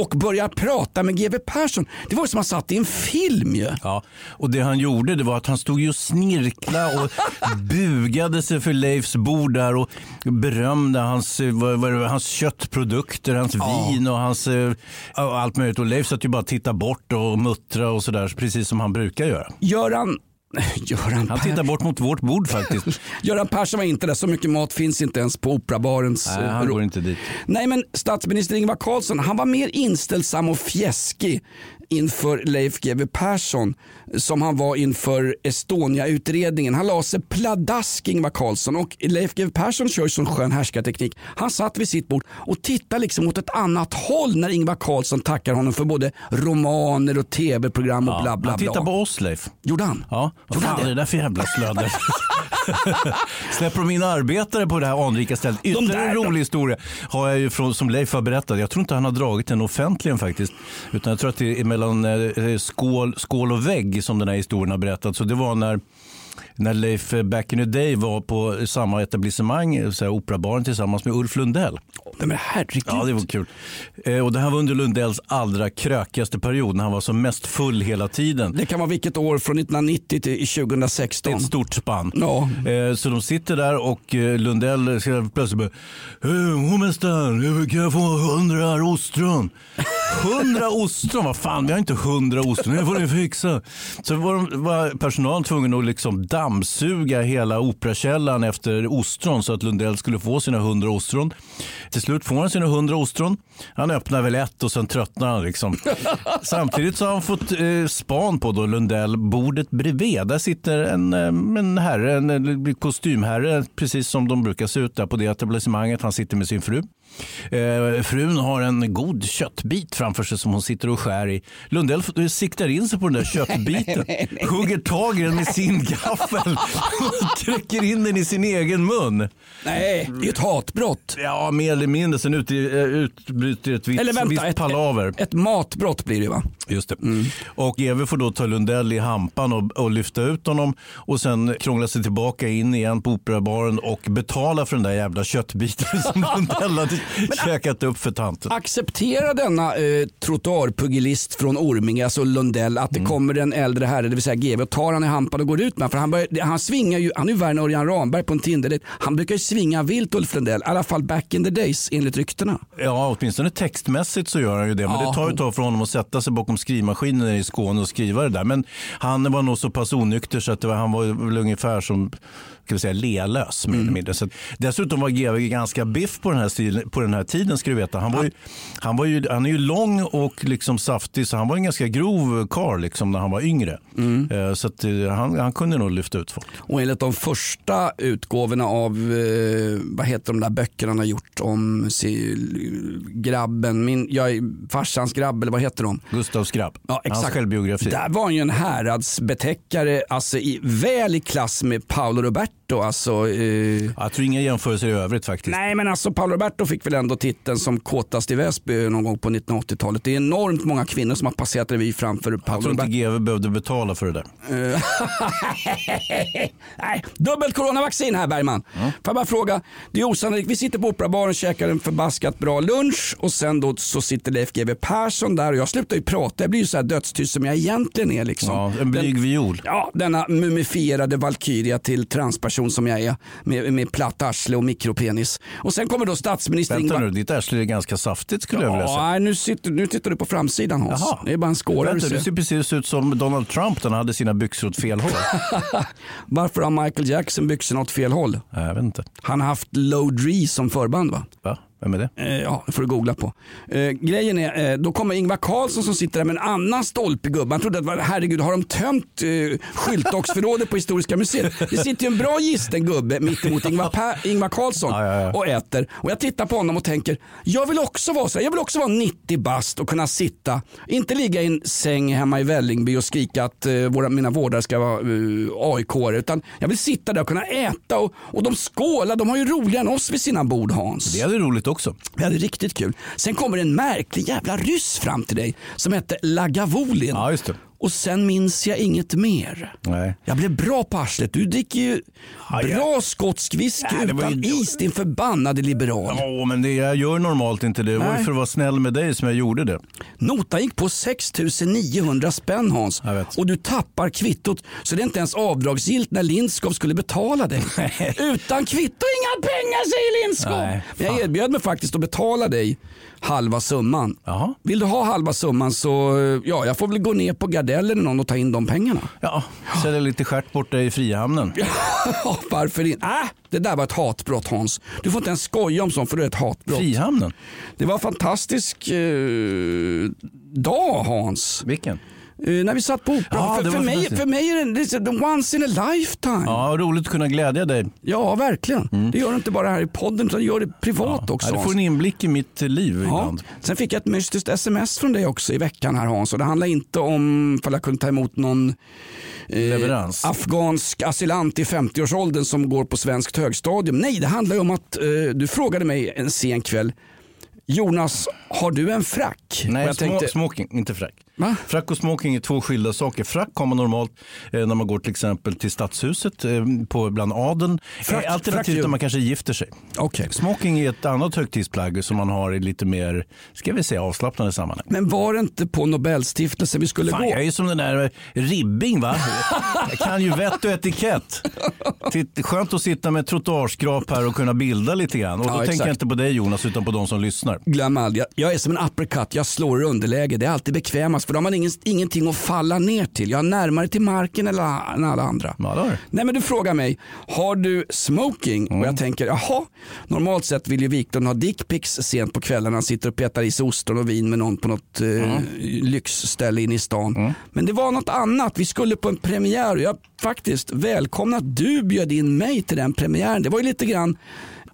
och börjar prata med GW Persson. Det var som att han satt i en film ju. Ja, och det han gjorde det var att han stod ju och snirkla och bugade sig för Leifs bord där och berömde hans, eh, vad, vad, hans köttprodukter, hans vin och hans eh, och allt möjligt. Och Leif satt ju bara och tittade bort och muttra och sådär, precis som han brukar göra. Gör han Göran Han tittar bort mot vårt bord faktiskt. Göran Persson var inte där, så mycket mat finns inte ens på Operabarens Nej, han går inte dit. Nej men statsminister Ingvar Carlsson han var mer inställsam och fjäskig inför Leif GW Persson som han var inför Estonia-utredningen. Han la sig pladask Ingvar Carlsson och Leif GW Persson kör ju sån skön härskarteknik. Han satt vid sitt bord och tittade liksom åt ett annat håll när Ingvar Carlsson tackar honom för både romaner och tv-program och bla bla han tittar bla. på oss Leif. Gjorde han? Ja, vad fan han är det? där för jävla slödder? Släpper de in arbetare på det här anrika stället? Ytterligare en rolig historia har jag ju från, som Leif har berättat. Jag tror inte han har dragit den offentligen faktiskt. Utan jag tror att det är mellan eh, skål, skål och vägg som den här historien har berättats. Så det var när när Leif eh, back in the day var på samma etablissemang, eh, så här, Operabaren tillsammans med Ulf Lundell. Nej, men herregud. Ja, det var kul. Eh, och det här var under Lundells allra krökigaste period när han var som mest full hela tiden. Det kan vara vilket år från 1990 till 2016. Ett stort spann. Ja. Eh, Så de sitter där och Lundell plötsligt bara "Eh, Hovmästaren, kan jag få hundra ostron? Hundra ostron? Vad fan, vi har inte hundra ostron. Det får ni fixa. Så var, de, var personalen tvungen att liksom dammsuga hela operakällaren efter ostron så att Lundell skulle få sina hundra ostron. Till slut får han sina hundra ostron. Han öppnar väl ett och sen tröttnar han. Liksom. Samtidigt så har han fått eh, span på då Lundell bordet bredvid. Där sitter en, eh, en herre, en, en kostymherre, precis som de brukar se ut där på det etablissemanget. Han sitter med sin fru. Eh, frun har en god köttbit framför sig som hon sitter och skär i. Lundell siktar in sig på den där köttbiten, hugger tag i den med sin gaffel och trycker in den i sin egen mun. Nej, det är ett hatbrott. Ja, mer eller mindre. Sen eh, utbryter ett visst, Eller vänta, visst ett- palaver. Ett matbrott blir det va? Just det. Och GW får då ta Lundell i hampan och, och lyfta ut honom och sen krångla sig tillbaka in igen på operabaren och betala för den där jävla köttbiten som Lundell hade käkat upp för tanten. Acceptera denna eh, trottoarpugilist från Orminge, alltså Lundell, att det kommer en äldre herre, det vill säga GW, och tar han i hampan och går ut med. För han, börjar, han svingar ju, han är ju värre än Örjan Ramberg på en Tinder. Han brukar ju svinga vilt Ulf Lundell, i alla fall back in the days enligt ryktena. Ja, åtminstone textmässigt så gör han ju det. Men Ja. det tar ju ett tag för honom att sätta sig bakom skrivmaskinen i Skåne och skriva det där. Men han var nog så pass onykter så att det var, han var väl ungefär som ska vi säga, lealös mer eller mindre. Så dessutom var GW ganska biff på den här, stilen, på den här tiden ska du veta. Han, var ju, han, var ju, han är ju lång och liksom saftig så han var en ganska grov karl liksom när han var yngre. Eh, Så att, eh, han, han kunde nog lyfta ut folk. Och enligt de första utgåvorna av, eh, vad heter de där böckerna han har gjort om si, grabben, min, jag, farsans grabb eller vad heter de? Gustavs grabb. Ja, exakt. Hans självbiografi. Där var han ju en häradsbetäckare, alltså i, väl i klass med Paolo Roberto. Alltså, eh, Jag tror inga jämförelser i övrigt faktiskt. nej men alltså Paolo Roberto fick väl ändå titeln som kåtast i Väsby någon gång på 1980-talet. Det är enormt många kvinnor som har passerat revy framför Jag Paolo tror inte Roberto. GW behövde betala för det där. Eh, Nej, dubbelt coronavaccin här Bergman. Får jag bara fråga, det är osannolikt, vi sitter på Operabaren och käkar en förbaskat bra lunch och sen då så sitter Leif GW Persson där och jag slutar ju prata, jag blir ju så här dödstyst som jag egentligen är liksom. Ja, en blyg viol. Ja, denna mumifierade valkyria till transperson som jag är med, med platt arsle och mikropenis. Och sen kommer då statsminister Vänta Ingvar... nu, ditt arsle är ganska saftigt skulle jag vilja Ja, säga. nej, nu, sitter, nu tittar du på framsidan Hans. Jaha. Det är bara en skåra du Vänta, du ser. ser precis ut som Donald Trump när han hade sina byxor åt fel håll. Varför har Michael Jackson byxorna åt fel håll? Jag vet inte. Han har haft Low Dree som förband va? Va? Vem är det? Eh, ja, det får du googla på. Eh, grejen är, eh, då kommer Ingvar Carlsson som sitter där med en annan stolpig gubbe. Han trodde att, herregud, har de tömt eh, skyltdocksförrådet på Historiska museet? Det sitter ju en bra gisten gubbe mitt emot Ingvar, per, Ingvar Carlsson Ja, ja, ja. och äter. Och jag tittar på honom och tänker, jag vill också vara så här. Jag vill också vara 90 bast och kunna sitta, inte ligga i en säng hemma i Vällingby och skrika att eh, våra, mina vårdare ska vara uh, aik utan jag vill sitta där och kunna äta och, och de skålar, de har ju roligare än oss vid sina bord Hans. Det hade roligt också. Vi hade riktigt kul. Sen kommer en märklig jävla ryss fram till dig som hette Lagavulin. Ja, just det. Och sen minns jag inget mer. Nej. Jag blev bra på arslet. Du dricker ju Ja, ja. bra skotsk whisky var utan ju- is din förbannade liberal. Ja, men det, jag gör normalt inte det. Det var för att vara snäll med dig som jag gjorde det. Notan gick på 6900 spänn Hans. Och du tappar kvittot så det är inte ens avdragsgillt när Lindskov skulle betala dig. Utan kvitto inga pengar säger Lindskov. Men jag erbjöd mig faktiskt att betala dig halva summan. Jaha. Vill du ha halva summan så ja, jag får väl gå ner på Gardell eller någon att ta in de pengarna. Ja, sälja lite stjärt borta i Frihamnen. Ja, Varför inte? Äh, det där var ett hatbrott Hans. Du får inte ens skoja om sånt för det är ett hatbrott. Frihamnen? Det var en fantastisk eh, dag Hans. Vilken? Eh, när vi satt på Operan. Ja, för, för, mig, för mig är det, det är once in a lifetime. Ja, roligt att kunna glädja dig. Ja, verkligen. Det gör du inte bara här i podden utan du gör det privat också. Ja, du får en inblick i mitt liv Ja. ibland. Sen fick jag ett mystiskt sms från dig också i veckan här Hans. Och det handlar inte om ifall jag kunde ta emot någon eh, afghansk asylant i 50-årsåldern som går på svenskt högstadium. Nej, det handlar om att eh, du frågade mig en sen kväll Jonas, har du en frack? Nej, jag tänkte, smoking, inte frack. Va? Frack och smoking är två skilda saker. Frack har man normalt eh, när man går till exempel till stadshuset eh, på, bland adeln. Frack- eh, alternativt frack när man kanske gifter sig. Okej. Smoking är ett annat högtidsplagg som man har i lite mer, ska vi säga, avslappnade sammanhang. Men var det inte på Nobelstiftelsen vi skulle Fan, gå? jag är ju som den där eh, Ribbing va? Jag kan ju vett och etikett. Titt, skönt att sitta med trottoarskrap här och kunna bilda lite grann. Och då Ja, tänker exakt. jag inte på dig Jonas utan på de som lyssnar. Glöm aldrig, jag, jag är som en uppercut, jag slår i underläge. Det är alltid bekvämast för då har man ingen, ingenting att falla ner till. Jag är närmare till marken än alla, andra. Du. Nej men du frågar mig, har du smoking? Och Mm. jag tänker, jaha, normalt sett vill ju Wiklund ha dickpics sent på kvällen. Han sitter och petar i sig ostron och vin med någon på något eh, lyxställe inne i stan. Mm. Men det var något annat, vi skulle på en premiär och jag faktiskt välkomnar att du bjöd in mig till den premiären. Det var ju lite grann,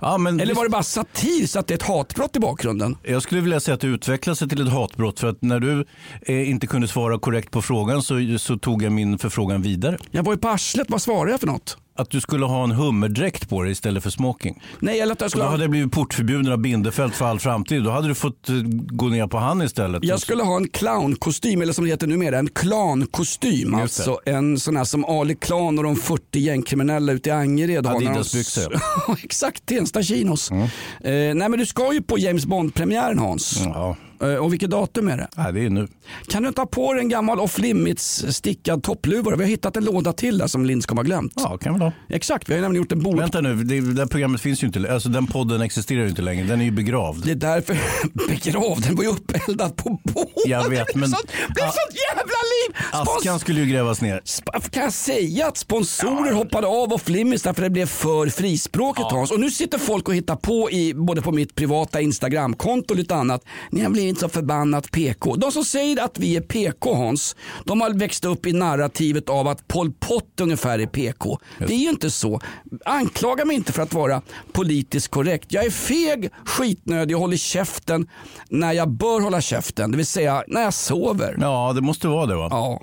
Ja, men eller var det bara satir så att det är ett hatbrott i bakgrunden? Jag skulle vilja säga att det utvecklade sig till ett hatbrott för att när du eh, inte kunde svara korrekt på frågan så, så tog jag min förfrågan vidare. Jag var ju på arslet, vad svarade jag för något? Att du skulle ha en hummerdräkt på dig istället för smoking. Nej, eller att jag Och skulle då ha... hade jag blivit portförbjuden av Bindefält för all framtid. Då hade du fått eh, gå ner på han istället. Jag skulle ha en clownkostym, eller som det heter numera, en klankostym. Det. Alltså en sån här som Ali Klan och de 40 gängkriminella ute i Angered har. Adidasbyxor. Exakt, Tensta chinos. Eh, nej men du ska ju på James Bond-premiären Hans. Ja, och vilket datum är det? Nej, det är nu. Kan du inte ha på dig en gammal off limits stickad toppluva? Vi har hittat en låda till där som Lindskog har glömt. Ja, kan vi ha. Exakt, vi har ju nämligen gjort en bouppteckning. Vänta nu, det, det här programmet finns ju inte. Alltså den podden existerar ju inte längre. Den är ju begravd. Det är därför begravd, den var ju uppeldad på bål. Jag vet, det blev men- sånt, det blev Ah. sånt jävla liv! Spons- Askan skulle ju grävas ner. Sp- Kan jag säga att sponsorer hoppade av och Flimmis därför det blev för frispråkigt Hans. Och nu sitter folk och hittar på i, både på mitt privata Instagramkonto och lite annat. Ni har blivit så förbannat PK. De som säger att vi är PK Hans, de har växt upp i narrativet av att Pol Pot ungefär är PK. Det är ju inte så. Anklaga mig inte för att vara politiskt korrekt. Jag är feg, skitnödig och håller käften när jag bör hålla käften. Det vill säga när jag sover. Ja, det måste vara det va? Ja.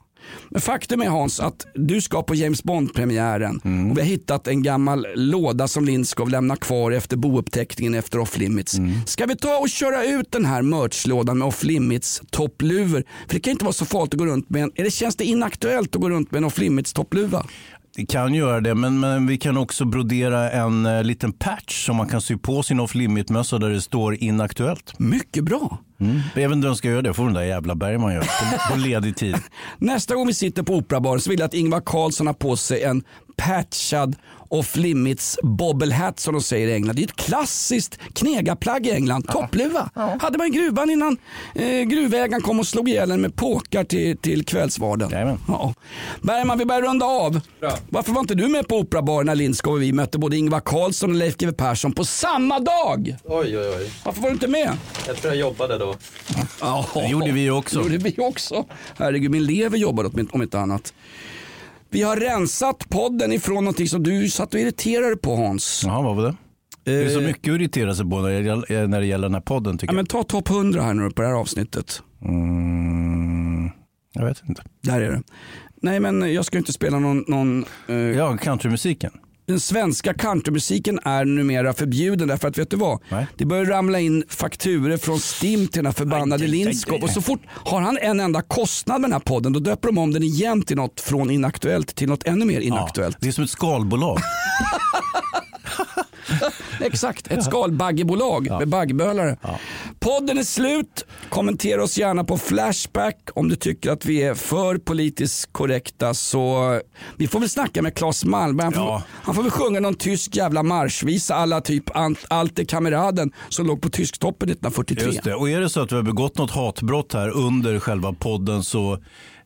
Men faktum är Hans att du ska på James Bond-premiären Mm. och vi har hittat en gammal låda som Lindskov lämnar kvar efter bouppteckningen efter Off Limits. Mm. Ska vi ta och köra ut den här merchlådan med Off Limits toppluvor? För det kan inte vara så farligt att gå runt med en, eller känns det inaktuellt att gå runt med en Off Limits toppluva? Kan göra det, men, men vi kan också brodera en eh, liten patch som man kan sy på sin off limit-mössa där det står inaktuellt. Mycket bra. Mm. Även den ska göra det får den där jävla Bergman göra på, på ledig tid. Nästa gång vi sitter på Operabaren så vill jag att Ingvar Carlsson har på sig en patchad off limits bobblehat som de säger i England. Det är ett klassiskt knegarplagg i England. Toppluva. Hade man i gruvan innan eh, gruvägaren kom och slog ihjäl en med påkar till, till kvällsvarden. Jajamän. Ja. Bergman, vi börjar runda av. Varför var inte du med på Operabaren när Lindskog och vi mötte både Ingvar Carlsson och Leif GW Persson på samma dag? Oj, oj, oj. Varför var du inte med? Jag tror jag jobbade då. Ja, Det gjorde vi också. Det gjorde vi också. Herregud, min lever jobbade om inte annat. Vi har rensat podden ifrån någonting som du satt och irriterade på Hans. Jaha, vad var det? Det är så Eh, mycket att irritera sig på när det gäller, när det gäller den här podden tycker Ja, men ta topp 100 här nu på det här avsnittet. jag. Mm, jag vet inte. Där är det. Nej men jag ska inte spela någon, någon eh, Ja, countrymusiken. Den svenska countrymusiken är numera förbjuden därför att vet du vad? Nej. Det börjar ramla in fakturer från Stim till den här förbannade aj. och så fort har han en enda kostnad med den här podden då döper de om den igen till något från inaktuellt till något ännu mer inaktuellt. Ja, det är som ett skalbolag. Exakt, ett skalbaggebolag med baggbölare. Podden är slut. Kommentera oss gärna på Flashback om du tycker att vi är för politiskt korrekta. Så vi får väl snacka med Claes Malmberg. Han får, Ja. han får väl sjunga någon tysk jävla marschvisa alla typ Alte Kameraden som låg på tysktoppen 1943. Just det. Och är det så att vi har begått något hatbrott här under själva podden så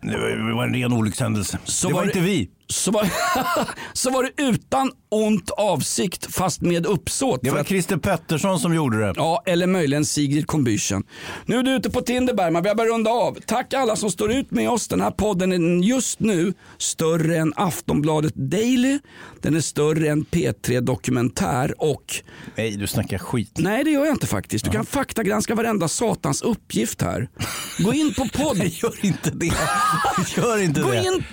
Det var, en ren olyckshändelse. Så det var, var inte det- vi. Så var, så var det utan ont avsikt fast med uppsåt. Det var att- Christer Pettersson som gjorde det. Ja, eller möjligen Sigrid Combüchen. Nu är du ute på Tinder Bergman, vi har börjat runda av. Tack alla som står ut med oss. Den här podden är just nu större än Aftonbladet Daily. Den är större än P3 Dokumentär och... Nej, du snackar skit. Nej, det gör jag inte faktiskt. Du kan faktagranska varenda satans uppgift här. Gå in på podd... Gör inte det. Gör inte Gå det. in...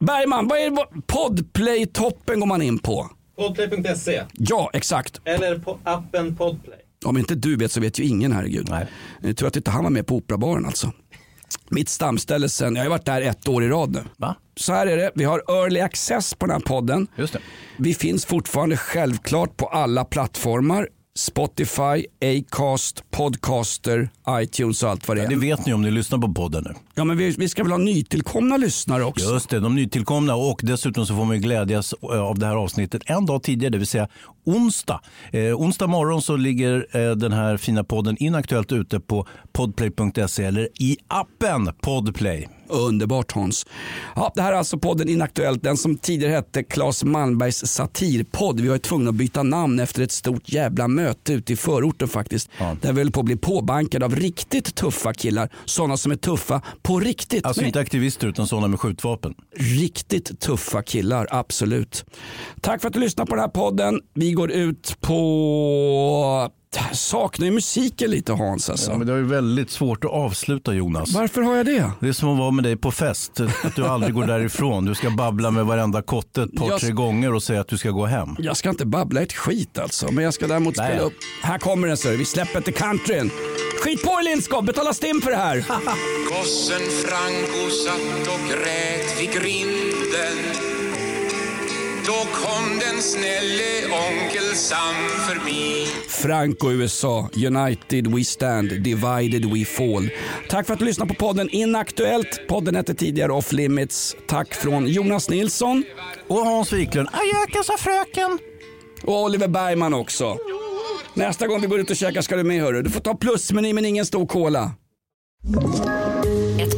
Bergman, vad är det? Podplay-toppen går man in på. Podplay.se Ja, exakt. eller på appen Podplay. Om inte du vet så vet ju ingen herregud. Nej. Jag tror att inte han var med på Operabaren alltså. Mitt stamställe sen, jag har varit där ett år i rad nu. Va? Så här är det, vi har early access på den här podden. Just det. Vi finns fortfarande självklart på alla plattformar. Spotify, Acast, Podcaster, iTunes och allt vad det är. Det vet ni om ni lyssnar på podden nu. Ja, men vi, vi ska väl ha nytillkomna lyssnare också? Just det, de nytillkomna och dessutom så får man ju glädjas eh, av det här avsnittet en dag tidigare, det vill säga onsdag. Eh, onsdag morgon så ligger eh, den här fina podden inaktuellt ute på podplay.se eller i appen Podplay. Underbart Hans. Ja, det här är alltså podden Inaktuellt, den som tidigare hette Claes Malmbergs satirpodd. Vi var tvungna att byta namn efter ett stort jävla möte ute i förorten faktiskt. Där vi höll på att bli påbankade av riktigt tuffa killar. Sådana som är tuffa på riktigt. Alltså Men- inte aktivister utan sådana med skjutvapen. Riktigt tuffa killar, absolut. Tack för att du lyssnade på den här podden. Vi går ut på... Saknar ju musiken lite Hans alltså. Ja, men det är väldigt svårt att avsluta Jonas. Varför har jag det? Det är som att vara med dig på fest, att du aldrig går därifrån. Du ska babbla med varenda kotte ett par, Jag- tre gånger och säga att du ska gå hem. Jag ska inte babbla ett skit alltså, men jag ska däremot Nej. spela upp. Här kommer den så vi släpper inte countryn. Skit på er Lindskov, betala stim för det här. Gossen Franco satt och grät vid grinden Då kom den snälle onkel Sam förbi Franco USA, United We Stand, Divided We Fall. Tack för att du lyssnade på podden Inaktuellt. Podden hette tidigare Off Limits. Tack från Jonas Nilsson. Och Hans Wiklund. Ajöken sa fröken. Och Oliver Bergman också. Nästa gång vi går ut och käkar ska du med hörru. Du får ta plusmeny men ingen stor cola.